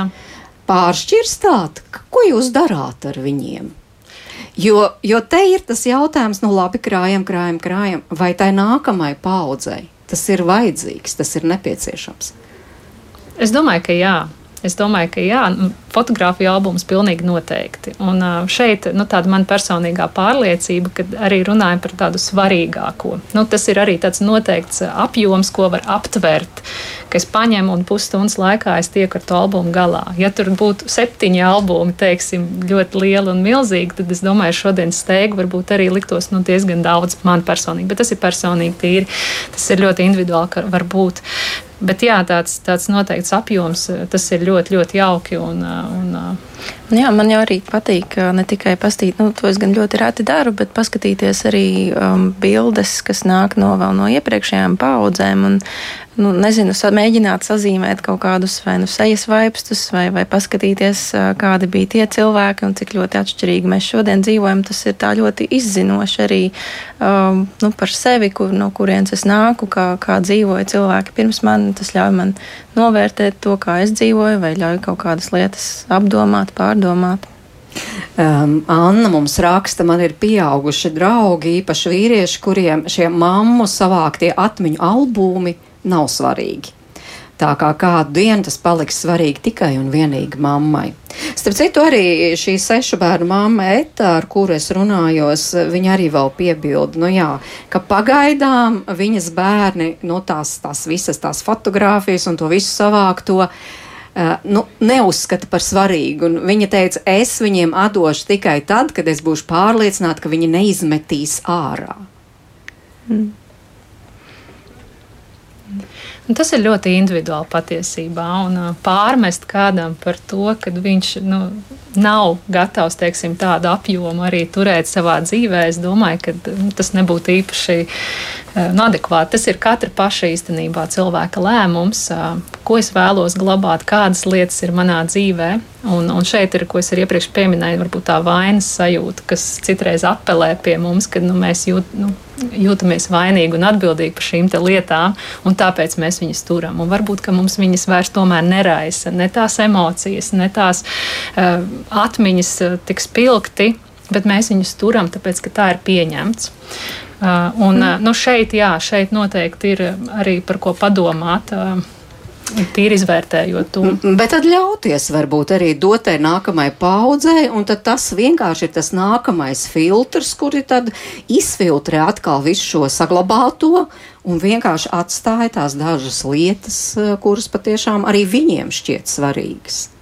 Pāršķirstāt, ko jūs darāt ar viņiem? Jo, jo te ir tas jautājums, nu labi, krājam, krājam, krājam, vai tai nākamai paudzei tas ir vajadzīgs, tas ir nepieciešams? Es domāju, ka jā. Es domāju, ka jā, fotografiju albums pilnīgi noteikti. Un šeit nu, tāda man personīgā pārliecība, ka arī runājam par tādu svarīgāko. Nu, tas ir arī tāds noteikts apjoms, ko var aptvert, ka es paņemu un pusstundas laikā es tieku ar to albumu galā. Ja tur būtu septiņi albumi, teiksim, ļoti lieli un milzīgi, tad es domāju, šodienas steigu varbūt arī liktos nu, diezgan daudz man personīgi, bet tas ir personīgi tīri. Tas ir ļoti individuāli, ka var būt. Bet jā, tāds, tāds noteikts apjoms, tas ir ļoti, ļoti jauki. Un, un, Jā, man jau arī patīk ne tikai pastīt, nu, to es gan ļoti reti daru, bet paskatīties arī um, bildes, kas nāk no vēl no iepriekšējām paudzēm. Un, nu, nezinu, sa, mēģināt sazīmēt kaut kādus vai nu sejas vaipstus, vai, vai paskatīties, kādi bija tie cilvēki un cik ļoti atšķirīgi mēs šodien dzīvojam. Tas ir tā ļoti izzinoši arī um, nu, par sevi, kur, no kurienes es nāku, kā, kā dzīvoja cilvēki pirms man. Tas ļauj man novērtēt to, kā es dzīvoju, vai ļauj kaut kādas lietas apdomāt pārdomāt. Um, Anna mums raksta, man ir pieauguši draugi, īpaši vīrieši, kuriem šie mammu savāktie atmiņu albumi nav svarīgi. Tā kā kādu dienu tas paliks svarīgi tikai un vienīgi mammai. Starp citu, arī šī sešu bērnu mamma Eta, ar kuru es runājos, viņa arī vēl piebilda, nu jā, ka pagaidām viņas bērni, nu tās, tās visas tās fotogrāfijas un to visu savākto, Uh, nu, neuzskata par svarīgu. Un viņa teica, es viņiem atdošu tikai tad, kad es būšu pārliecināta, ka viņi neizmetīs ārā. Mm. Un tas ir ļoti individuāli patiesībā. Un, uh, pārmest kādam par to, ka viņš nu, nav gatavs teiksim, tādu apjomu arī turēt savā dzīvē, es domāju, ka nu, tas nebūtu īpaši uh, nu, adekvāti. Tas ir katra paša īstenībā cilvēka lēmums, uh, ko es vēlos glabāt, kādas lietas ir manā dzīvē. Un, un šeit ir, ko es arī iepriekš pieminēju, varbūt tā vainas sajūta, kas citreiz apelē pie mums, kad nu, mēs jūt, nu, jūtamies vainīgi un atbildīgi par šīm lietām, un tāpēc mēs viņas turam. Un varbūt mums viņas vairs tomēr neraisa ne tās emocijas, ne tās uh, atmiņas uh, tik spilgti, bet mēs viņus turam, tāpēc ka tā ir pieņemts. Uh, un, uh, nu šeit, jā, šeit noteikti ir arī par ko padomāt. Uh, Tīri izvērtējot to. Bet tad ļauties varbūt arī dotai nākamai paudzei, un tas vienkārši ir tas nākamais filtrs, kuri tad izfiltrē atkal visu šo saglabāto un vienkārši atstāja tās dažas lietas, eh, kuras patiešām arī viņiem šķiet svarīgas.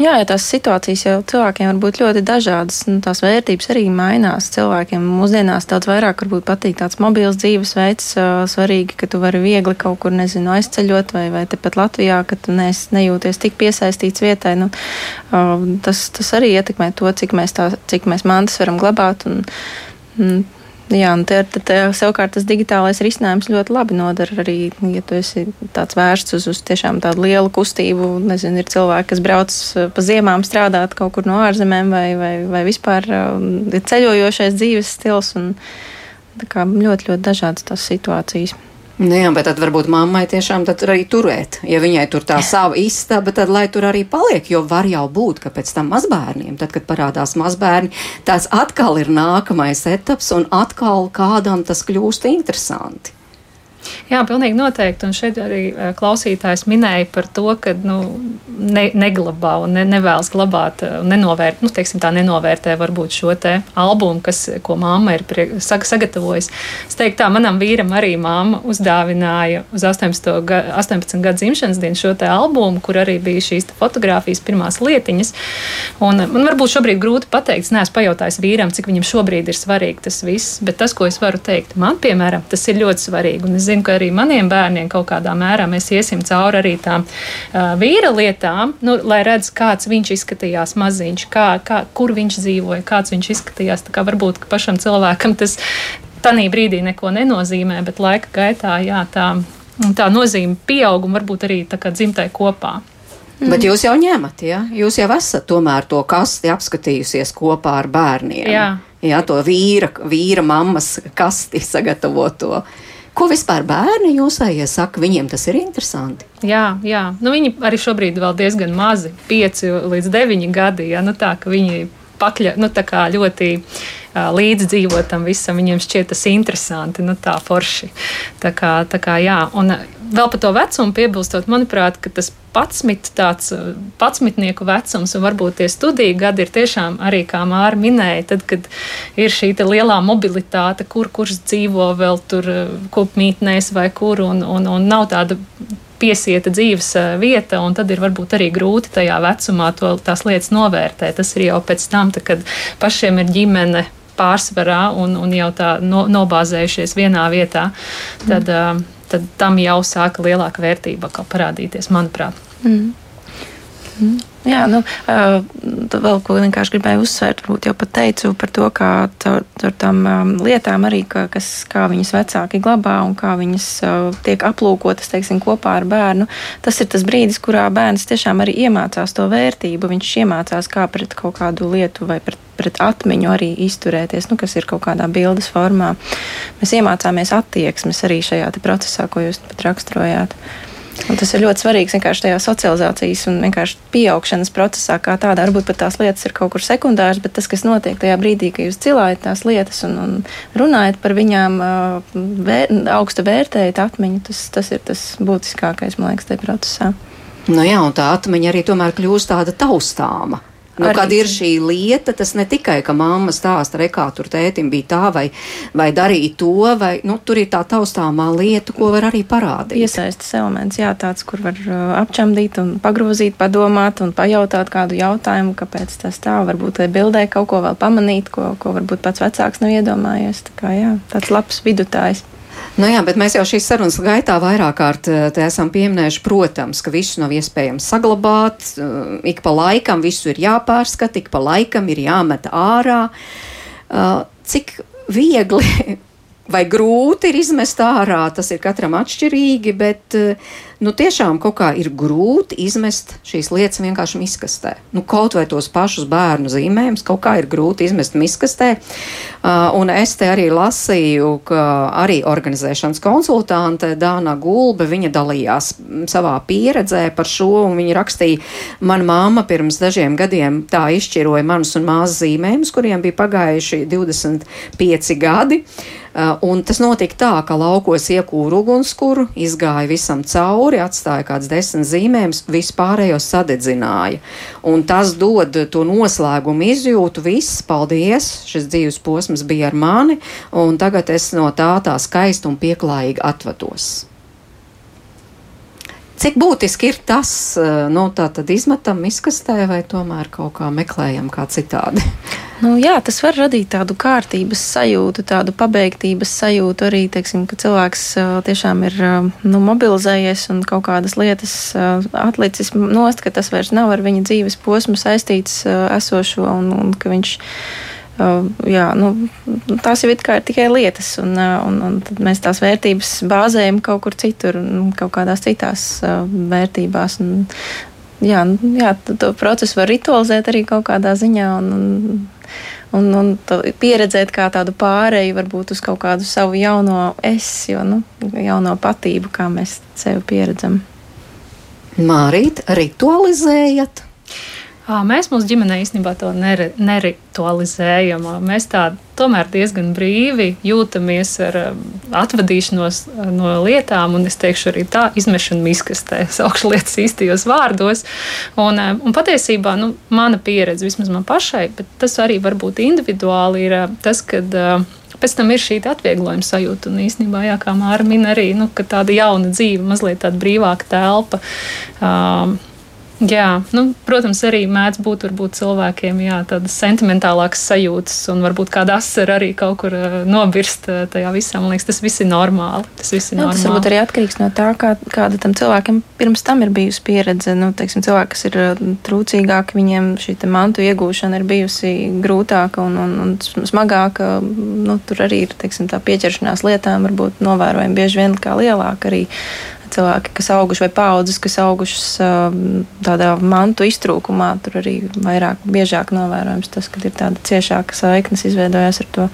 Jā, ja tās situācijas jau cilvēkiem var būt ļoti dažādas. Nu, tās vērtības arī mainās. Cilvēkiem mūsdienās daudz vairāk patīk tāds mobils dzīvesveids. Svarīgi, ka tu vari viegli kaut kur, nezinu, aizceļot vai, vai tepat Latvijā, ka tu nes, nejūties tik piesaistīts vietai. Nu, tas, tas arī ietekmē to, cik mēs, tā, cik mēs mantas varam glabāt. Un, un, Jā, un te, te, te, savukārt tas digitālais risinājums ļoti labi nodara arī, ja tu esi tāds vērsts uz, uz tiešām tādu lielu kustību. Nezinu, ir cilvēki, kas brauc uh, pa ziemām strādāt kaut kur no ārzemēm vai, vai, vai vispār um, ir ceļojošais dzīves stils. Un, kā ļoti, ļoti dažādas tās situācijas. Nu jā, bet tad varbūt mammai tiešām arī turēt. Ja viņai tur tā sava istaba, tad lai tur arī paliek. Jo var jau būt, ka pēc tam mazbērniem, tad, kad parādās mazbērni, tas atkal ir nākamais etaps, un atkal kādam tas kļūst interesanti. Jā, pilnīgi noteikti. Un šeit arī eh, klausītājs minēja par to, ka nu, ne, neglabā un ne, nevēlas glabāt, eh, nenovērt, nu, teiksim, tā nenovērtē varbūt šo te albumu, kas, ko mamma ir prie, sagatavojusi. Es teiktu, tā manam vīram arī mamma uzdāvināja uz 18, ga, 18 gadu dzimšanas dienu šo te albumu, kur arī bija šīs fotografijas pirmās lietiņas. Un man varbūt šobrīd grūti pateikt, es neesmu pajautājis vīram, cik viņam šobrīd ir svarīgi tas viss, bet tas, ko es varu teikt, man, piemēram, tas ir ļoti svarīgi. Un es zinu, ka arī maniem bērniem kaut kādā mērā mēs iesim cauri arī tām uh, vīra lietām, nu, lai redz, kāds viņš izskatījās maziņš, kā, kā, kur viņš dzīvoja, kāds viņš izskatījās. Tā kā varbūt pašam cilvēkam tas tanī brīdī neko nenozīmē, bet laika gaitā jā, tā, tā nozīme pieaug un varbūt arī dzimtai kopā. Mm. Bet jūs jau ņemat, ja? Jūs jau esat tomēr to kasti apskatījusies kopā ar bērniem. Jā. Jā, to vīra, vīra mammas kasti sagatavoto. Ko vispār bērni jūsējie saka, viņiem tas ir interesanti? Jā, jā. Nu, viņi arī šobrīd vēl diezgan mazi, 5 līdz 9 gadi. Jā, nu, tā, viņi pakļa, nu, ļoti uh, līdzdzīvot tam visam. Viņiem šķiet tas interesanti, nu, tā forši. Tā kā, tā kā, jā. Un vēl par to vecumu piebilstot, manuprāt, tas patsmit, tāds patsmitnieku vecums un varbūt tie studiju gadi ir tiešām arī, kā Māra minēja, tad, kad ir šī lielā mobilitāte, kur kurš dzīvo vēl tur kopmītnēs vai kur, un, un, un nav tāda piesieta dzīves vieta, un tad ir varbūt arī grūti tajā vecumā to, tās lietas novērtēt. Tas ir jau pēc tam, tā, kad pašiem ir ģimene pārsvarā un, un jau tā no, nobāzējušies vienā vietā. Tad, mm tad tam jau sāka lielāka vērtība parādīties, manuprāt. Mm. Mm. Jā, nu, vēl ko vienkārši gribēju uzsvērt, varbūt jau pat teicu par to, kā ar tām lietām arī, ka, kas, kā viņas vecāki glabā un kā viņas tiek aplūkotas, teiksim, kopā ar bērnu. Tas ir tas brīdis, kurā bērns tiešām arī iemācās to vērtību. Viņš iemācās kā pret kaut kādu lietu vai pret, pret atmiņu arī izturēties, nu, kas ir kaut kādā bildes formā. Mēs iemācāmies attieksmes arī šajā procesā, ko jūs pat raksturojāt. Un tas ir ļoti svarīgs vienkārši tajā socializācijas un vienkārši pieaugšanas procesā, kā tādā. Varbūt pat tās lietas ir kaut kur sekundāras, bet tas, kas notiek tajā brīdī, kad jūs cilājat tās lietas un, un runājat par viņām, vēr, augstu vērtējat atmiņu, tas, tas ir tas būtiskākais, man liekas, tajā procesā. Nu jā, un tā atmiņa arī tomēr kļūst tāda taustāma. Nu, kad ir šī lieta, tas ne tikai, ka mamma stāsta, re, kā tur tētim bija tā, vai, vai darīja to, vai nu, tur ir tā taustāmā lieta, ko var arī parādīt. Iesaistas elements, jā, tāds, kur var uh, apčamdīt un pagrozīt, padomāt un pajautāt kādu jautājumu, kāpēc tas tā, varbūt bildē kaut ko vēl pamanīt, ko, ko varbūt pats vecāks nav iedomājies. Tā kā, jā, tāds labs vidutājs. Nu jā, bet mēs jau šīs sarunas gaitā vairāk kārt eh, esam pieminējuši, protams, ka visu nav iespējams saglabāt. Eh, ik pa laikam visu ir jāpārskata, ik pa laikam ir jāmet ārā. Eh, cik viegli vai grūti ir izmest ārā, tas ir katram atšķirīgi, bet nu, tiešām kaut kā ir grūti izmest šīs lietas vienkārši miskastē. Nu, kaut vai tos pašus bērnu zīmējumus, kaut kā ir grūti izmest miskastē. Uh, un es te arī lasīju, ka arī organizēšanas konsultante Dāna Gulbe, viņa dalījās savā pieredzē par šo, un viņa rakstīja, man māma pirms dažiem gadiem tā izšķiroja manus un māzes zīmējumus, kuriem bija pagājuši 25 gadi. Uh, un tas notika tā, ka laukos iekūra ugunskura, izgāja visam cauri, atstāja kāds desmit zīmējumus, vispārējo sadedzināja. Un tas dod to noslēgumu izjūtu, viss, paldies, šis dzīves posms bija ar mani, un tagad es no tā tā skaisti un pieklājīgi atvados. Cik būtiski ir tas, eh, nu, tā tad izmetam izkastē vai tomēr kaut kā meklējam kā citādi? Nu, jā, tas var radīt tādu kārtības sajūtu, tādu pabeigtības sajūtu arī, teiksim, ka cilvēks uh, tiešām ir uh, nu, mobilizējies un kaut kādas lietas atlicis nost, ka tas vairs nav ar viņa dzīves posmu saistīts esošo un, un ka viņš Uh, jā, nu, tās jau ir tikai lietas, un, un, un mēs tās vērtības bāzējam kaut kur citur, kaut kādās citās vērtībās. Un, jā, nu, jā, to procesu var ritualizēt arī kaut kādā ziņā. Un, un, Un, un pieredzēt kā tādu pāreju, varbūt uz kaut kādu savu jauno es, jo, nu, jauno patību, kā mēs sevi pieredzam. Mārīt, ritualizējat? Mēs mūsu ģimenē īstenībā to neri, neritualizējam. Mēs tā tomēr diezgan brīvi jūtamies ar atvadīšanos no lietām, un es teikšu arī tā izmešanu miskastē, saukšu lietas īstajos vārdos. Un, un patiesībā nu, mana pieredze, vismaz man pašai, bet tas arī var būt individuāli, ir tas, kad pēc tam ir šī atvieglojuma sajūta. Un īstenībā, jā, kā Mārta min, arī nu, tāda jauna dzīve, mazliet tāda brīvāka telpa. Um, Jā, nu, protams, arī mēdz būt varbūt, cilvēkiem jā, tādas sentimentālākas sajūtas, un varbūt kāda asara arī kaut kur uh, nobirst uh, tajā visā. Man liekas, tas viss ir normāli. Tas, viss ir nu, normāli. tas varbūt arī atkarīgs no tā, kā, kāda tam cilvēkam pirms tam ir bijusi pieredze. Nu, teiksim, cilvēki, kas ir uh, trūcīgāki, viņiem šī mantu iegūšana ir bijusi grūtāka un, un, un smagāka. Nu, tur arī ir teiksim, tā pieķeršanās lietām, varbūt novērojama bieži vien kā lielāka arī cilvēki, kas auguši vai paudzes, kas augušas um, tādā mantu iztrūkumā, tur arī vairāk, biežāk novērojams tas, ka ir tāda ciešāka saiknes izveidojās ar to,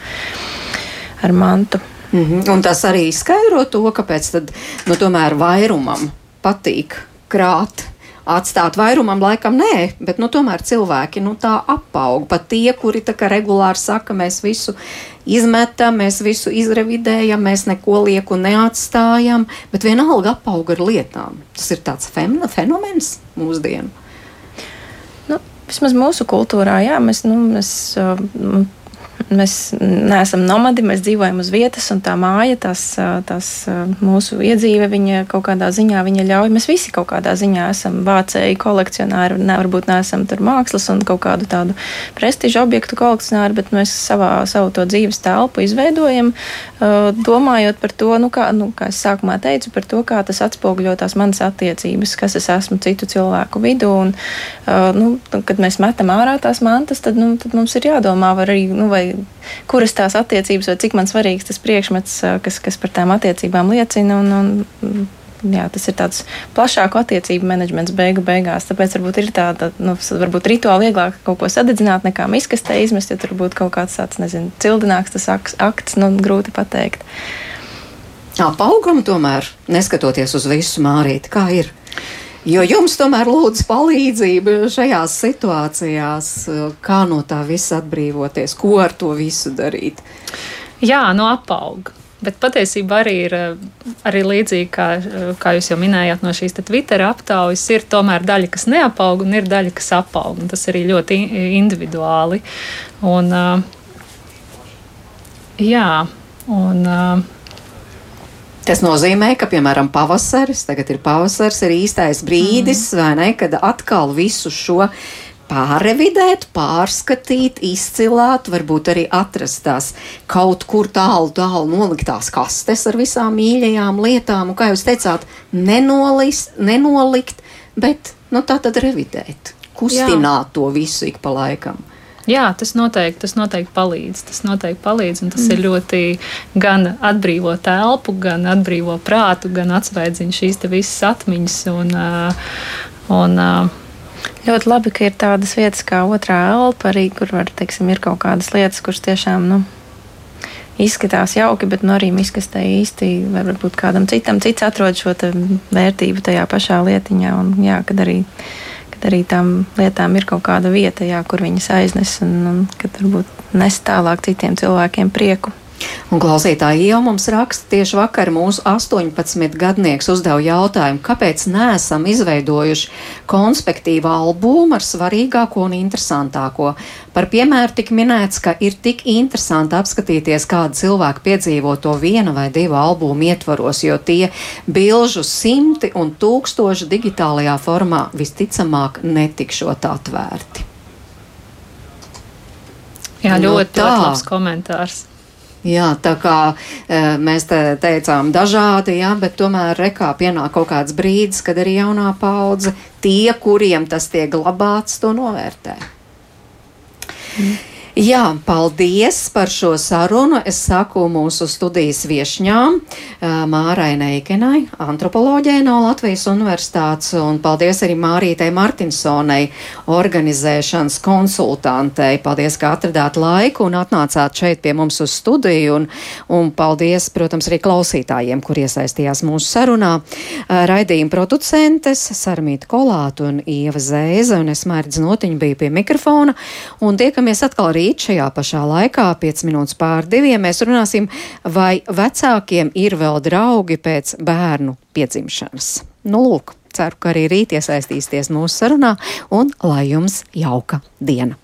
ar mantu. Mm -hmm. Un tas arī skaidro to, kāpēc tad, nu, tomēr vairumam patīk krāt atstāt vairumam, laikam nē, bet nu, tomēr cilvēki nu, tā apaug. Pat tie, kuri regulāri saka, mēs visu izmetam, mēs visu izrevidējam, mēs neko lieku neatstājam, bet vienalga apaug ar lietām. Tas ir tāds fenomens mūsdienu. Nu, vismaz mūsu kultūrā, jā, mēs, nu, mēs Mēs neesam nomadi, mēs dzīvojam uz vietas, un tā māja, tās, tās mūsu iedzīve, viņa kaut kādā ziņā viņa ļauj. Mēs visi kaut kādā ziņā esam vācēji, kolekcionāri, ne, varbūt neesam tur mākslas un kaut kādu tādu prestižu objektu kolekcionāri, bet mēs savā, savu to dzīves telpu izveidojam, domājot par to, nu, kā, nu, kā es sākumā teicu, par to, kā tas atspoguļo tās manas attiecības, kas es esmu citu cilvēku vidū. Un, nu, kad mēs metam ārā tās mantas, tad, nu, tad mums ir jādomā, arī, nu, vai kuras tās attiecības, vai cik man svarīgs tas priekšmets, kas, kas par tām attiecībām liecina. Un, un, jā, tas ir tāds plašāku attiecību menedžments beigu beigās. Tāpēc varbūt ir tāda, nu, varbūt rituāli vieglāk kaut ko sadedzināt, nekā miskastē izmest, ja tur būtu kaut kāds tāds, nezinu, cildināks tas akts, nu, grūti pateikt. Apaugam tomēr, neskatoties uz visu mārīti, kā ir. Jo jums tomēr lūdzu palīdzību šajās situācijās, kā no tā visa atbrīvoties, ko ar to visu darīt. Jā, no apauga. Bet patiesībā arī ir arī līdzīgi, kā, kā jūs jau minējāt, no šīs Twitter aptaujas, ir tomēr daļa, kas neapaug, un ir daļa, kas apaug. Tas arī ļoti individuāli. Un, jā, un, Tas nozīmē, ka, piemēram, pavasaris, tagad ir pavasaris, ir īstais brīdis, mm. vai ne, kad atkal visu šo pārrevidēt, pārskatīt, izcilāt, varbūt arī atrast tās kaut kur tālu, tālu noliktās kastes ar visām mīļajām lietām, un, kā jūs teicāt, nenolist, nenolikt, bet, nu, tā tad revidēt, kustināt Jā. to visu ik pa laikam. Jā, tas noteikti, tas noteikti palīdz. Tas noteikti palīdz, un tas mm. ir ļoti gan atbrīvo telpu, gan atbrīvo prātu, gan atsvaidzina šīs visas atmiņas. Un, un, Ļoti labi, ka ir tādas vietas kā otrā elpa, arī kur var, teiksim, ir kaut kādas lietas, kuras tiešām nu, izskatās jauki, bet nu, arī miskastē īsti varbūt kādam citam cits atrod šo vērtību tajā pašā lietiņā. Un, jā, kad arī arī tām lietām ir kaut kāda vieta, jā, kur viņas aiznes un, un kad varbūt nes tālāk citiem cilvēkiem prieku. Un klausītāji jau mums raksta, tieši vakar mūsu 18 gadnieks uzdeva jautājumu, kāpēc neesam izveidojuši konspektīvu albumu ar svarīgāko un interesantāko. Par piemēru tik minēts, ka ir tik interesanti apskatīties, kāda cilvēka piedzīvo to viena vai divu albumu ietvaros, jo tie bilžu simti un tūkstoši digitālajā formā visticamāk netikšot atvērti. Jā, Nu ļoti, tā. ļoti labs komentārs. Jā, tā kā e, mēs te teicām dažādi, jā, bet tomēr rekā pienāk kaut kāds brīdis, kad arī jaunā paudze, tie, kuriem tas tiek glabāts, to novērtē. Mm. Jā, paldies par šo sarunu. Es saku mūsu studijas viešņām, Mārai Neikenai, antropoloģijai no Latvijas Universitātes, un paldies arī Mārītei Martinsonai, organizēšanas konsultantei. Paldies, ka atradāt laiku un atnācāt šeit pie mums uz studiju, un, un paldies, protams, arī klausītājiem, kur iesaistījās mūsu sarunā. Raidījuma producentes Sarmīta Kolāta un Ieva Zēze, un es Mērķis Notiņa biju pie mikrofona, un tiekamies atkal rīt šajā pašā laikā, 5 minūtes pār diviem. Mēs runāsim, vai vecākiem ir vēl draugi pēc bērnu piedzimšanas. Nu, lūk, ceru, ka arī rīt iesaistīsieties mūsu sarunā, un lai jums jauka diena!